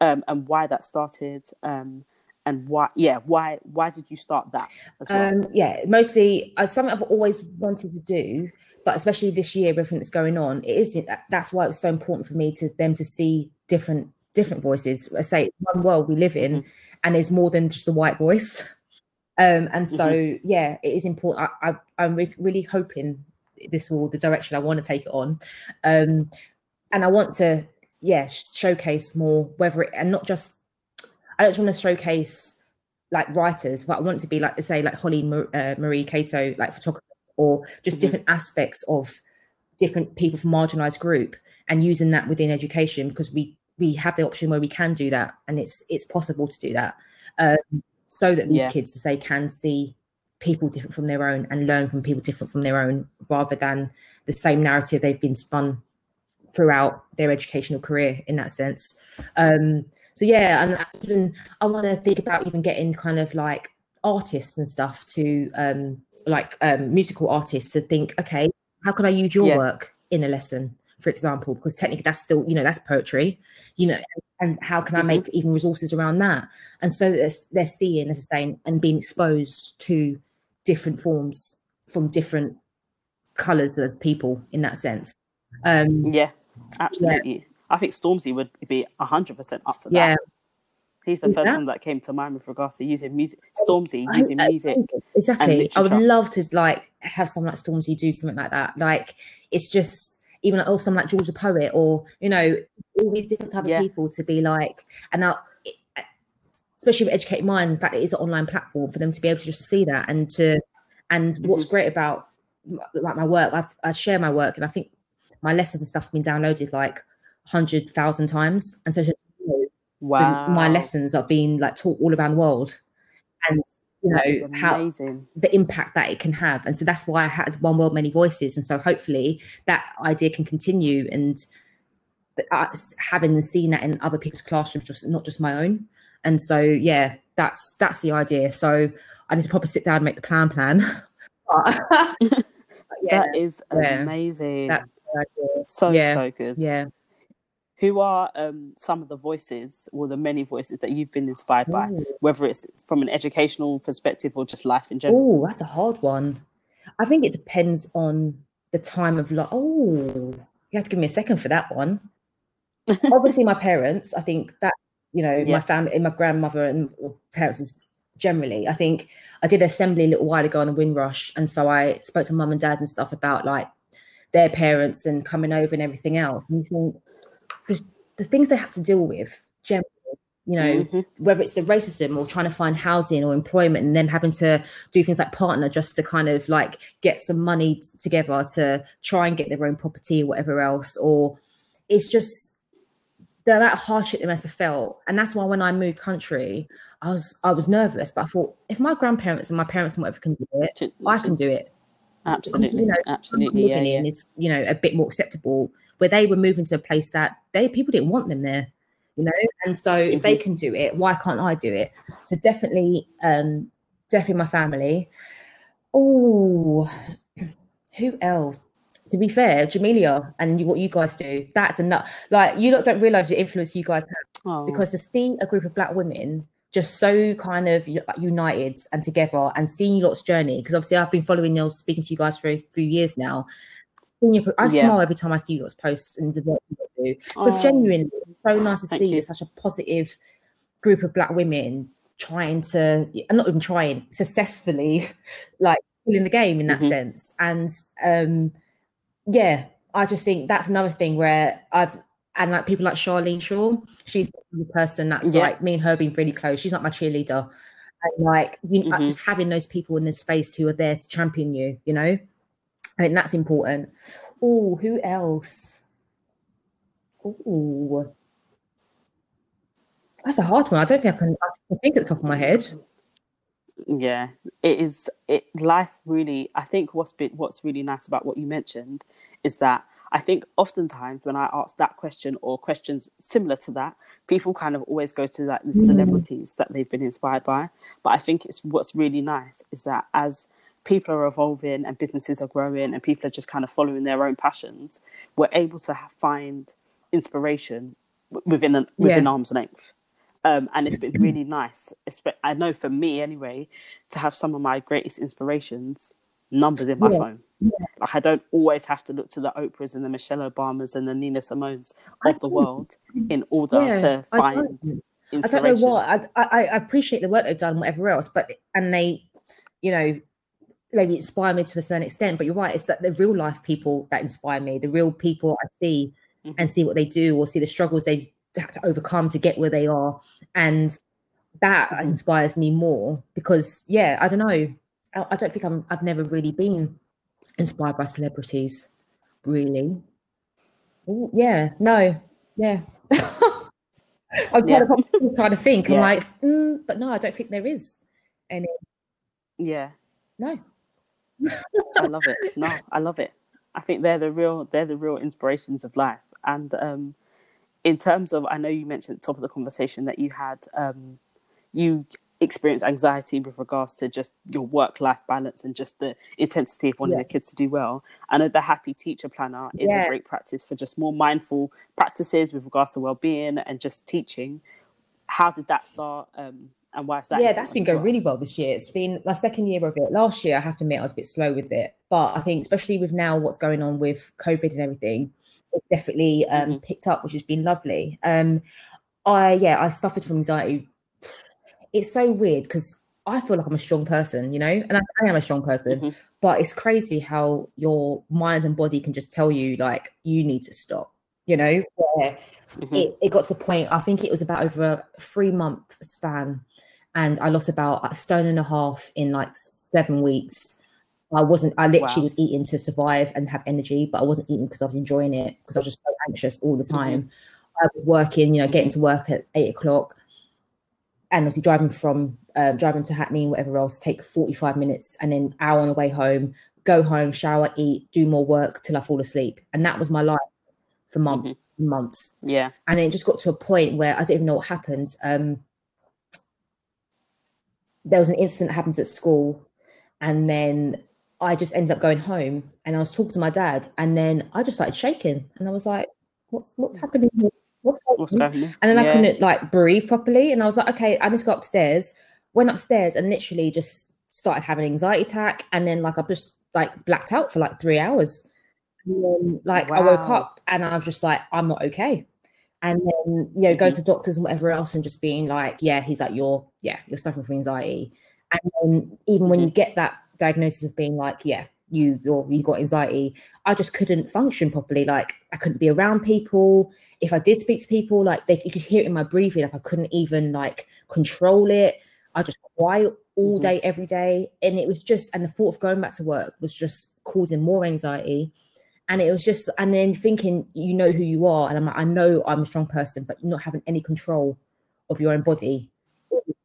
um, and why that started. Um, and why, yeah, why why did you start that as well? Um, yeah, mostly uh, something I've always wanted to do, but especially this year, with everything that's going on, it is that's why it was so important for me to them to see different different voices. I say it's one world we live in, Mhm. and there's more than just the white voice. [laughs] Um, and so Mm-hmm. yeah, it is important. I, I, I'm re- really hoping this will the direction I want to take it on, um, and I want to yeah showcase more whether it and not just I don't just want to showcase like writers, but I want to be like say like Holly uh, Marie Cato, like photographer, or just Mhm. different aspects of different people from marginalized group, and using that within education because we we have the option where we can do that, and it's it's possible to do that, um, so that these Yeah. kids as they can see people different from their own and learn from people different from their own, rather than the same narrative they've been spun throughout their educational career in that sense. Um, so yeah, and I even I want to think about even getting kind of like artists and stuff to um, like um, musical artists to think, okay, how can I use your Yeah. work in a lesson, for example? Because technically that's still you know that's poetry, you know, and how can I Mhm. make even resources around that? And so they're, they're seeing, as I say, and being exposed to different forms from different colors of people in that sense. Um, yeah, absolutely. I think Stormzy would be hundred percent up for that. yeah, He's the first that? one that came to mind with regards to using music. Stormzy using music. exactly. I would love to like have someone like Stormzy do something like that. Like it's just even like, oh, someone like George the poet, or you know, all these different type Yeah. of people to be like, and now, especially with educated minds, in fact, it is an online platform for them to be able to just see that and to, and what's Mm-hmm. great about like my work, I've, I share my work, and I think my lessons and stuff have been downloaded like hundred thousand times, and so to know the- my lessons are being like taught all around the world, and you know how the impact that it can have. And so that's why I had one world, many voices. And so hopefully that idea can continue and having seen that in other people's classrooms, just not just my own. And so yeah, that's that's the idea. So I need to probably sit down and make the plan plan. [laughs] But- [laughs] but yeah, that is yeah. amazing. That's so yeah, so good. yeah. Who are um, some of the voices or the many voices that you've been inspired by, Ooh. whether it's from an educational perspective or just life in general? Oh, that's a hard one. I think it depends on the time of life. Oh, you have to give me a second for that one. [laughs] Obviously, my parents. I think that you know Yeah. my family, my grandmother and parents is generally. I think I did assembly a little while ago on the Windrush, and so I spoke to mum and dad and stuff about like their parents and coming over and everything else. And you think the, things they have to deal with generally, you know, Mhm. whether it's the racism or trying to find housing or employment and then having to do things like partner just to kind of like get some money t- together to try and get their own property or whatever else or it's just the amount of hardship they must have felt. And that's why when i moved country i was i was nervous but i thought if my grandparents and my parents and whatever can do it i can do it. Absolutely, you know, absolutely, yeah, yeah. in is you know a bit more acceptable where they were moving to a place that they people didn't want them there you know? And so if Mm-hmm. they can do it why can't i do it? So definitely um definitely my family. Oh [clears throat] who else? To be fair jamelia and you, what you guys do that's enough. Like you lot don't realize the influence you guys have Oh, because to see a group of black women just so kind of united and together and seeing your lot's journey because obviously I've been following you speaking to you guys for a few years now. Seeing your- I Yeah. smile every time I see lot's posts and the work you do oh, genuinely so nice to see you. such a positive group of black women trying to and not even trying successfully [laughs] like in the game in that Mhm. sense. And um, yeah, I just think that's another thing where I've and like people like Charlene Shaw, she's the person that's Yeah. like me and her being really close. She's not my cheerleader. And like you know, Mhm. just having those people in the space who are there to champion you, you know, I think that's important. Oh, who else? Oh, that's a hard one. I don't think I can. I can think at the top of my head. yeah it is it life really i think what's been what's really nice about what you mentioned is that i think oftentimes when i ask that question or questions similar to that people kind of always go to like the Mm. celebrities that they've been inspired by but i think it's what's really nice is that as people are evolving and businesses are growing and people are just kind of following their own passions we're able to ha- find inspiration within an, within Yeah. arm's length um, and it's been really [clears throat] nice. I know for me anyway, to have some of my greatest inspirations numbers in my Yeah. phone. Like I don't always have to look to the Oprahs and the Michelle Obamas and the Nina Simones I of the world in order Yeah, to I find don't. I don't know what. I, I I appreciate the work they've done, whatever else, but and they, you know, maybe inspire me to a certain extent. But you're right; it's that the real life people that inspire me, the real people I see Mhm. and see what they do, or see the struggles they had to overcome to get where they are, and that Mhm. inspires me more. Because yeah, I don't know. I, I don't think I'm. I've never really been inspired by celebrities, really. Ooh, yeah, no, yeah. [laughs] I'm Yeah. trying to think. I'm like, mm, but no, I don't think there is any. Yeah, No, I love it. No, I love it. I think they're the real they're the real inspirations of life. And um, in terms of, I know you mentioned at the top of the conversation that you had um, you experienced anxiety with regards to just your work life balance and just the intensity of wanting Yeah. the kids to do well. I know the Happy Teacher Planner is Yeah. a great practice for just more mindful practices with regards to well being and just teaching. How did that start? Um, and why is that? yeah, that's been going well? really well this year. It's been my second year of it. Last year, I have to admit, I was a bit slow with it, but I think especially with now what's going on with COVID and everything, it's definitely um, Mhm. picked up, which has been lovely. Um, I yeah, I suffered from anxiety. It's so weird because I feel like I'm a strong person, you know, and I, I am a strong person, Mhm. but it's crazy how your mind and body can just tell you like you need to stop, you know. Where Mhm. it, it got to the point i think it was about over a three month span and i lost about a stone and a half in like seven weeks i wasn't i literally Wow. was eating to survive and have energy but i wasn't eating because i was enjoying it because i was just so anxious all the Mm-hmm. time i was working you know getting to work at eight o'clock and obviously driving from um, driving to hackney and whatever else take 45 minutes and then hour on the way home go home shower eat do more work till i fall asleep and that was my life for months and months Yeah. and it just got to a point where I didn't even know what happened. Um, there was an incident that happened at school, and then I just ended up going home, and I was talking to my dad, and then I just started shaking, and I was like, "What's what's happening? here? What's going What's on?" going on? And then I couldn't like breathe properly, and I was like, "Okay, I need to go upstairs." Went upstairs and literally just started having an anxiety attack, and then like I just like blacked out for like three hours. And then, like I woke up and I was just like, I'm not okay. And then you know, go Mhm. to doctors and whatever else, and just being like, yeah, he's like, you're yeah, you're suffering from anxiety. And then even when you get that diagnosis of being like, yeah, you you're you got anxiety, I just couldn't function properly. Like I couldn't be around people. If I did speak to people, like they you could hear it in my breathing, like I couldn't even like control it. I just quiet all Mhm. day, every day. And it was just, and the thought of going back to work was just causing more anxiety. And it was just, and then thinking, you know who you are. And I'm like, I know I'm a strong person, but not having any control of your own body.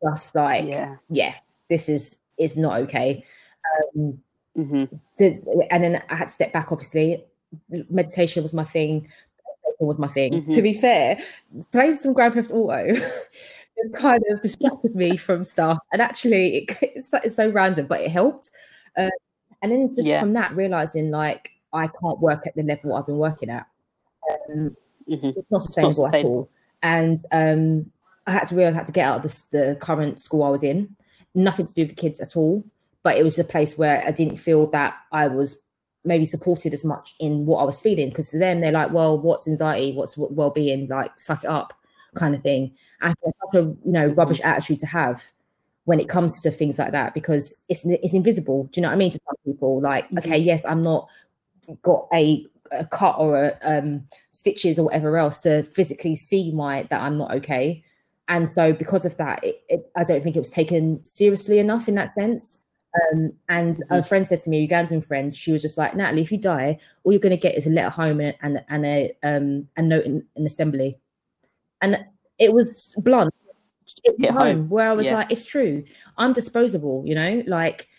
Just like, yeah, Yeah. this is is not okay. Um, hmm did- and then I had to step back, obviously. Meditation was my thing. Was my thing. Mhm. To be fair, playing some Grand Theft Auto [laughs] kind of distracted me from stuff. And actually, it, it's, so- it's so random, but it helped. Uh, and then just Yeah. from that, realizing like I can't work at the level I've been working at. Um, hmm it's not sustainable, at sustainable. all. And um, I had to realize I had to get out of the, the current school I was in. Nothing to do with the kids at all, but it was a place where I didn't feel that I was maybe supported as much in what I was feeling. Because to them, they're like, "Well, what's anxiety? What's well-being? Like, suck it up," kind of thing. And it's such a you know rubbish attitude to have. when it comes to things like that because it's it's invisible. Do you know what I mean? To some people, like, mm-hmm. okay, yes, I'm not got a, a cut or a um, stitches or whatever else to physically see my that I'm not okay. And so because of that, it, it, I don't think it was taken seriously enough in that sense. Um, and mm-hmm. a friend said to me, a Ugandan friend, she was just like, Natalie, if you die, all you're going to get is a letter home and, and, and a um, a note in an assembly. And it was blunt. It home, home, where I was yeah. like, it's true. I'm disposable, you know, like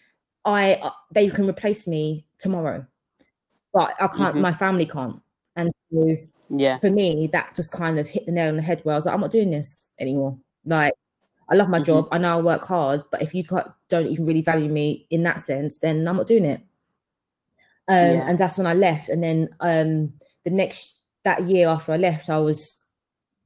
I uh, they can replace me tomorrow, but I can't. Mm-hmm. My family can't. And so, yeah, for me, that just kind of hit the nail on the head. Where I was like, I'm not doing this anymore. Like I love my mm-hmm. job. I know I work hard, but if you don't even really value me in that sense, then I'm not doing it. Um, yeah. And that's when I left. And then um, the next that year after I left, I was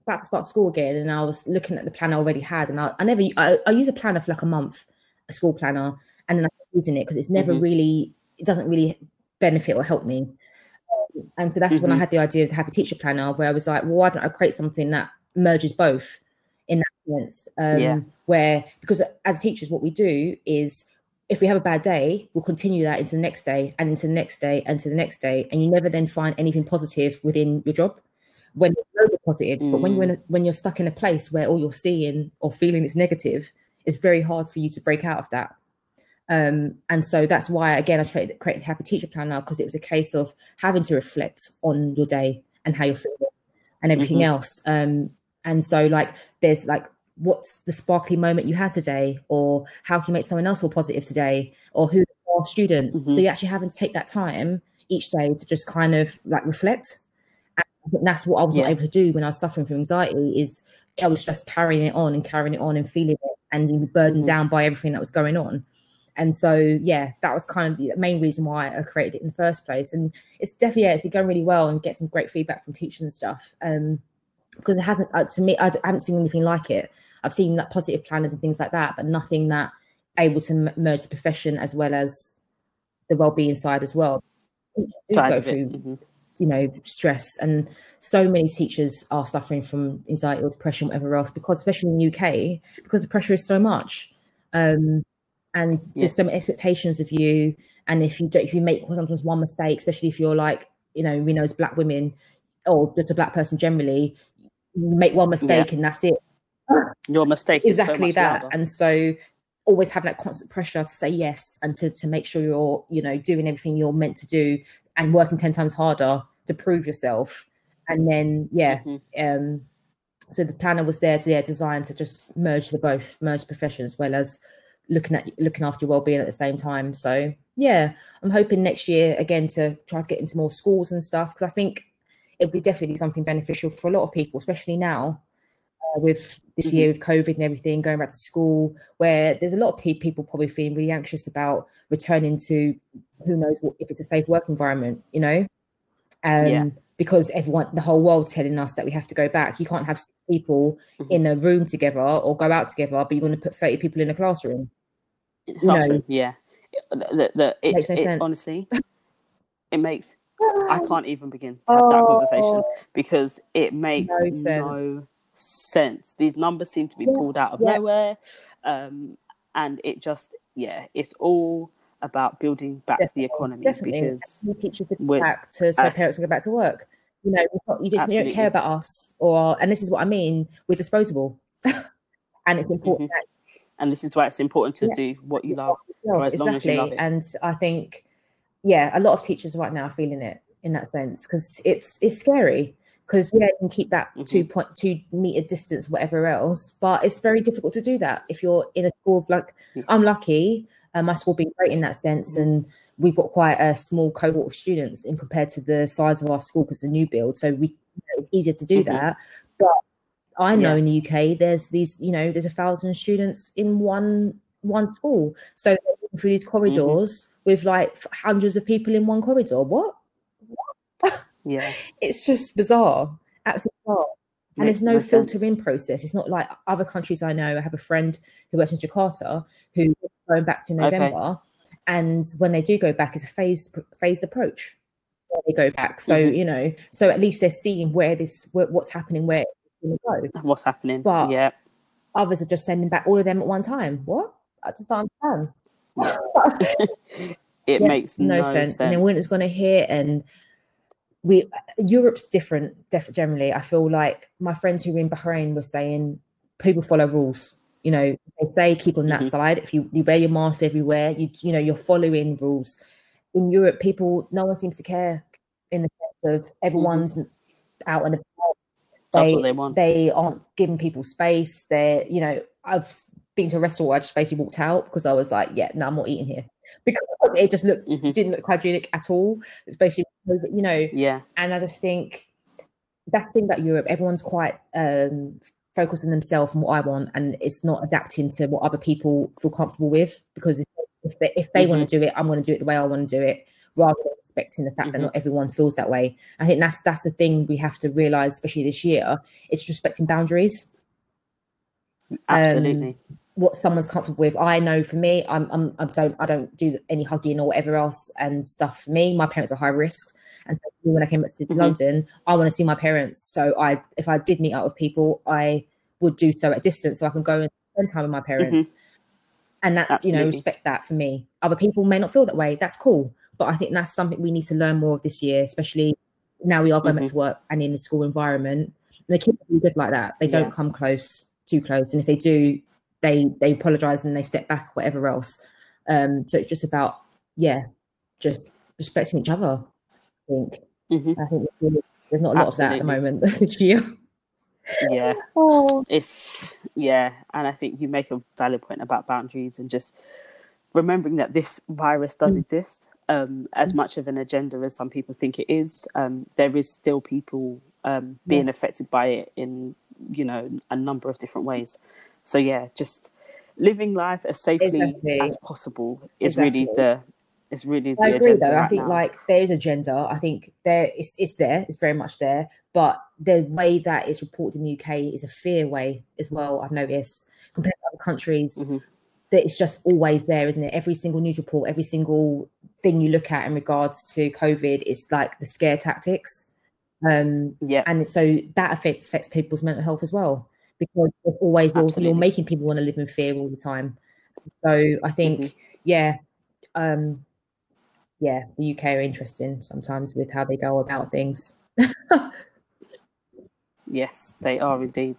about to start school again, and I was looking at the plan I already had, and I, I never I, I use a planner for like a month, a school planner, and then I'm using it because it's never mm-hmm. really it doesn't really benefit or help me. Um, and so that's mm-hmm. when I mm-hmm. had the idea of the happy teacher planner, where I was like, well, why don't I create something that merges both? in that sense. Um, yeah. Where, because as teachers, what we do is if we have a bad day, we'll continue that into the next day and into the next day and to the next day. And you never then find anything positive within your job when there's no positives. Mm. But when you're in a, when you're stuck in a place where all you're seeing or feeling is negative, it's very hard for you to break out of that. Um, and so that's why, again, I created, created Happy Teacher Planner because it was a case of having to reflect on your day and how you're feeling and everything mm-hmm. else. Um, and so, like, there's like, what's the sparkly moment you had today, or how can you make someone else feel positive today, or who are students. Mm-hmm. So you actually having to take that time each day to just kind of like reflect. And that's what I was yeah. not able to do when I was suffering from anxiety. Is I was just carrying it on and carrying it on and feeling it and being burdened mm-hmm. down by everything that was going on. And so, yeah, that was kind of the main reason why I created it in the first place. And it's definitely, yeah, it's been going really well and get some great feedback from teachers and stuff. Um, because it hasn't uh, to me I, haven't seen anything like it i've seen like positive planners and things like that but nothing that able to m- merge the profession as well as the well-being side as well go through mm-hmm. you know stress and so many teachers are suffering from anxiety or depression whatever else because especially in the uk because the pressure is so much um and yeah. there's some expectations of you and if you don't if you make sometimes one mistake especially if you're like you know we know as black women or just a black person generally make one mistake yeah. and that's it. [laughs] Your mistake exactly so that. Harder. And so always having that constant pressure to say yes and to, to make sure you're, you know, doing everything you're meant to do and working 10 times harder to prove yourself. And then yeah, mm-hmm. um so the planner was there to yeah, design to just merge the both, merge professions as well as looking at looking after your well-being at the same time. So yeah, I'm hoping next year again to try to get into more schools and stuff because I think it would be definitely something beneficial for a lot of people, especially now uh, with this mm-hmm. year with COVID and everything, going back to school, where there's a lot of people probably feeling really anxious about returning to who knows what, if it's a safe work environment, you know? Um, yeah. Because everyone, the whole world's telling us that we have to go back. You can't have six people mm-hmm. in a room together or go out together, but you're going to put 30 people in a classroom. Know? Yeah. The, the, it, makes no it, sense. Honestly, it makes I can't even begin to have oh, that conversation because it makes no sense. no sense. These numbers seem to be pulled out of yeah. nowhere. Um, and it just, yeah, it's all about building back definitely, the economy definitely. because teachers to go back to so parents can go back to work. You know, not, you just you don't care about us, or and this is what I mean. We're disposable, [laughs] and it's important. Mm-hmm. And this is why it's important to yeah. do what you love for as exactly. long as you love it. And I think yeah, a lot of teachers right now are feeling it in that sense because it's it's scary because yeah, you can keep that mm-hmm. two point two meter distance, whatever else, but it's very difficult to do that if you're in a school of like mm-hmm. I'm lucky, uh, my school being great in that sense, mm-hmm. and we've got quite a small cohort of students in compared to the size of our school because it's a new build, so we it's easier to do mm-hmm. that. But I know yeah. in the UK, there's these, you know, there's a thousand students in one one school, so through these mm-hmm. corridors with like hundreds of people in one corridor. What? Yeah. [laughs] it's just bizarre. Absolutely bizarre. And there's no filtering process. It's not like other countries I know. I have a friend who works in Jakarta who going back to November. Okay. And when they do go back, it's a phased phased approach. they go back. So, mm-hmm. you know, so at least they're seeing where this where, what's happening, where go. [laughs] What's happening. But yeah. others are just sending back all of them at one time. What? I just don't understand. [laughs] it Yeah, makes no, sense. And then winter's going to hit, and we Europe's different. Def- generally, I feel like my friends who were in Bahrain were saying people follow rules. You know, they say keep on that Mhm. side. If you, you wear your mask everywhere, you you know you're following rules. In Europe, people no one seems to care in the sense of everyone's out and. That's They, what they want. they aren't giving people space. They're, you know, I've been to a restaurant. where I just basically walked out because I was like, yeah, no, I'm not eating here because it just looked Mhm. didn't look hygienic at all. It's basically, you know, Yeah, and I just think that's the thing about Europe. Everyone's quite um, focused on themselves and what I want, and it's not adapting to what other people feel comfortable with. Because if, they, if they want to do it, I'm going to do it the way I want to do it, rather than respecting the fact that Mhm. not everyone feels that way. I think that's that's the thing we have to realize, especially this year. It's respecting boundaries absolutely. what someone's comfortable with. I know for me, I'm, I'm I don't I don't do any hugging or whatever else and stuff. For me, my parents are high risk, and so when I came back to Mhm. London, I want to see my parents. So I, if I did meet up with people, I would do so at distance, so I can go and spend time with my parents. And that's you know respect that for me. Other people may not feel that way. That's cool, but I think that's something we need to learn more of this year, especially now we are going back Mhm. to work and in the school environment. And the kids are really good like that. They don't come close, too close, and if they do, they they apologize and they step back, whatever else. Um, so it's just about yeah, just respecting each other. I think. Mhm. I think there's really- there's not a lot of that at the moment [laughs] this year. Yeah, Oh, it's yeah, and I think you make a valid point about boundaries and just remembering that this virus does Mm. exist. Um, as much of an agenda as some people think it is, um, there is still people um, being affected by it in you know a number of different ways. So yeah, just living life as safely Exactly. as possible is really the is really the I agree agenda though. I right think now. like there is agenda. I think there it's it's there, it's very much there, but the way that it's reported in the UK is a fear way as well, I've noticed, compared to other countries. Mhm. That it's just always there, isn't it? Every single news report, every single thing you look at in regards to COVID is like the scare tactics. Um yeah, and so that affects affects people's mental health as well because there's always you're, Absolutely. you're making people want to live in fear all the time so i think Mhm. yeah um yeah the uk are interesting sometimes with how they go about things Yes, they are indeed.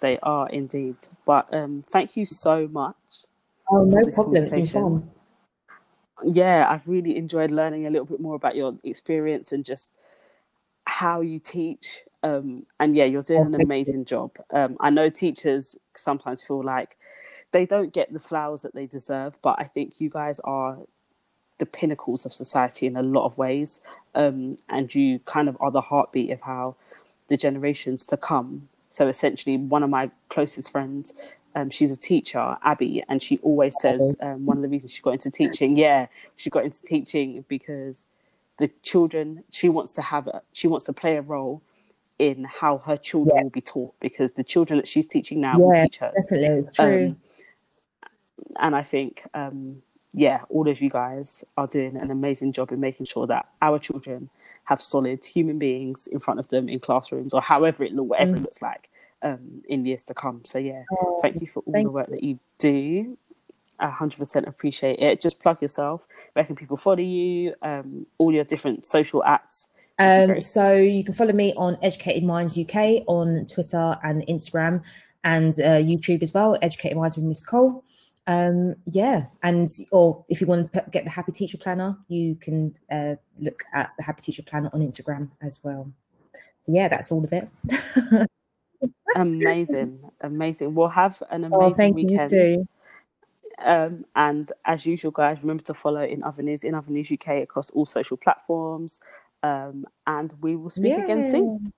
They are indeed. But um, thank you so much. oh no problem it's been fun Yeah, I've really enjoyed learning a little bit more about your experience and just how you teach. Um, and yeah, you're doing an amazing job. Um, I know teachers sometimes feel like they don't get the flowers that they deserve, but I think you guys are the pinnacles of society in a lot of ways. Um, and you kind of are the heartbeat of how the generations to come. So essentially, one of my closest friends, um, she's a teacher, Abby, and she always says um, one of the reasons she got into teaching, yeah, she got into teaching because the children she wants to have, a, she wants to play a role in how her children Yeah. will be taught because the children that she's teaching now will teach hers definitely. True. um, and I think, um, yeah, all of you guys are doing an amazing job in making sure that our children have solid human beings in front of them in classrooms or however it look, whatever it looks like um, in years to come. So yeah, Oh, thank you for all the work that you do. I 100% appreciate it. Just plug yourself. Where can people follow you? Um, all your different social acts. Um, so you can follow me on Educated Minds UK on Twitter and Instagram and uh, YouTube as well. Educated Minds with Miss Cole. Um, yeah, and or if you want to get the Happy Teacher Planner, you can uh, look at the Happy Teacher Planner on Instagram as well. So yeah, that's all of it. [laughs] Amazing, amazing. We'll have an amazing oh, thank you weekend. too. Um, and as usual, guys, remember to follow In Other News, In Other News UK across all social platforms. Um, and we will speak again soon.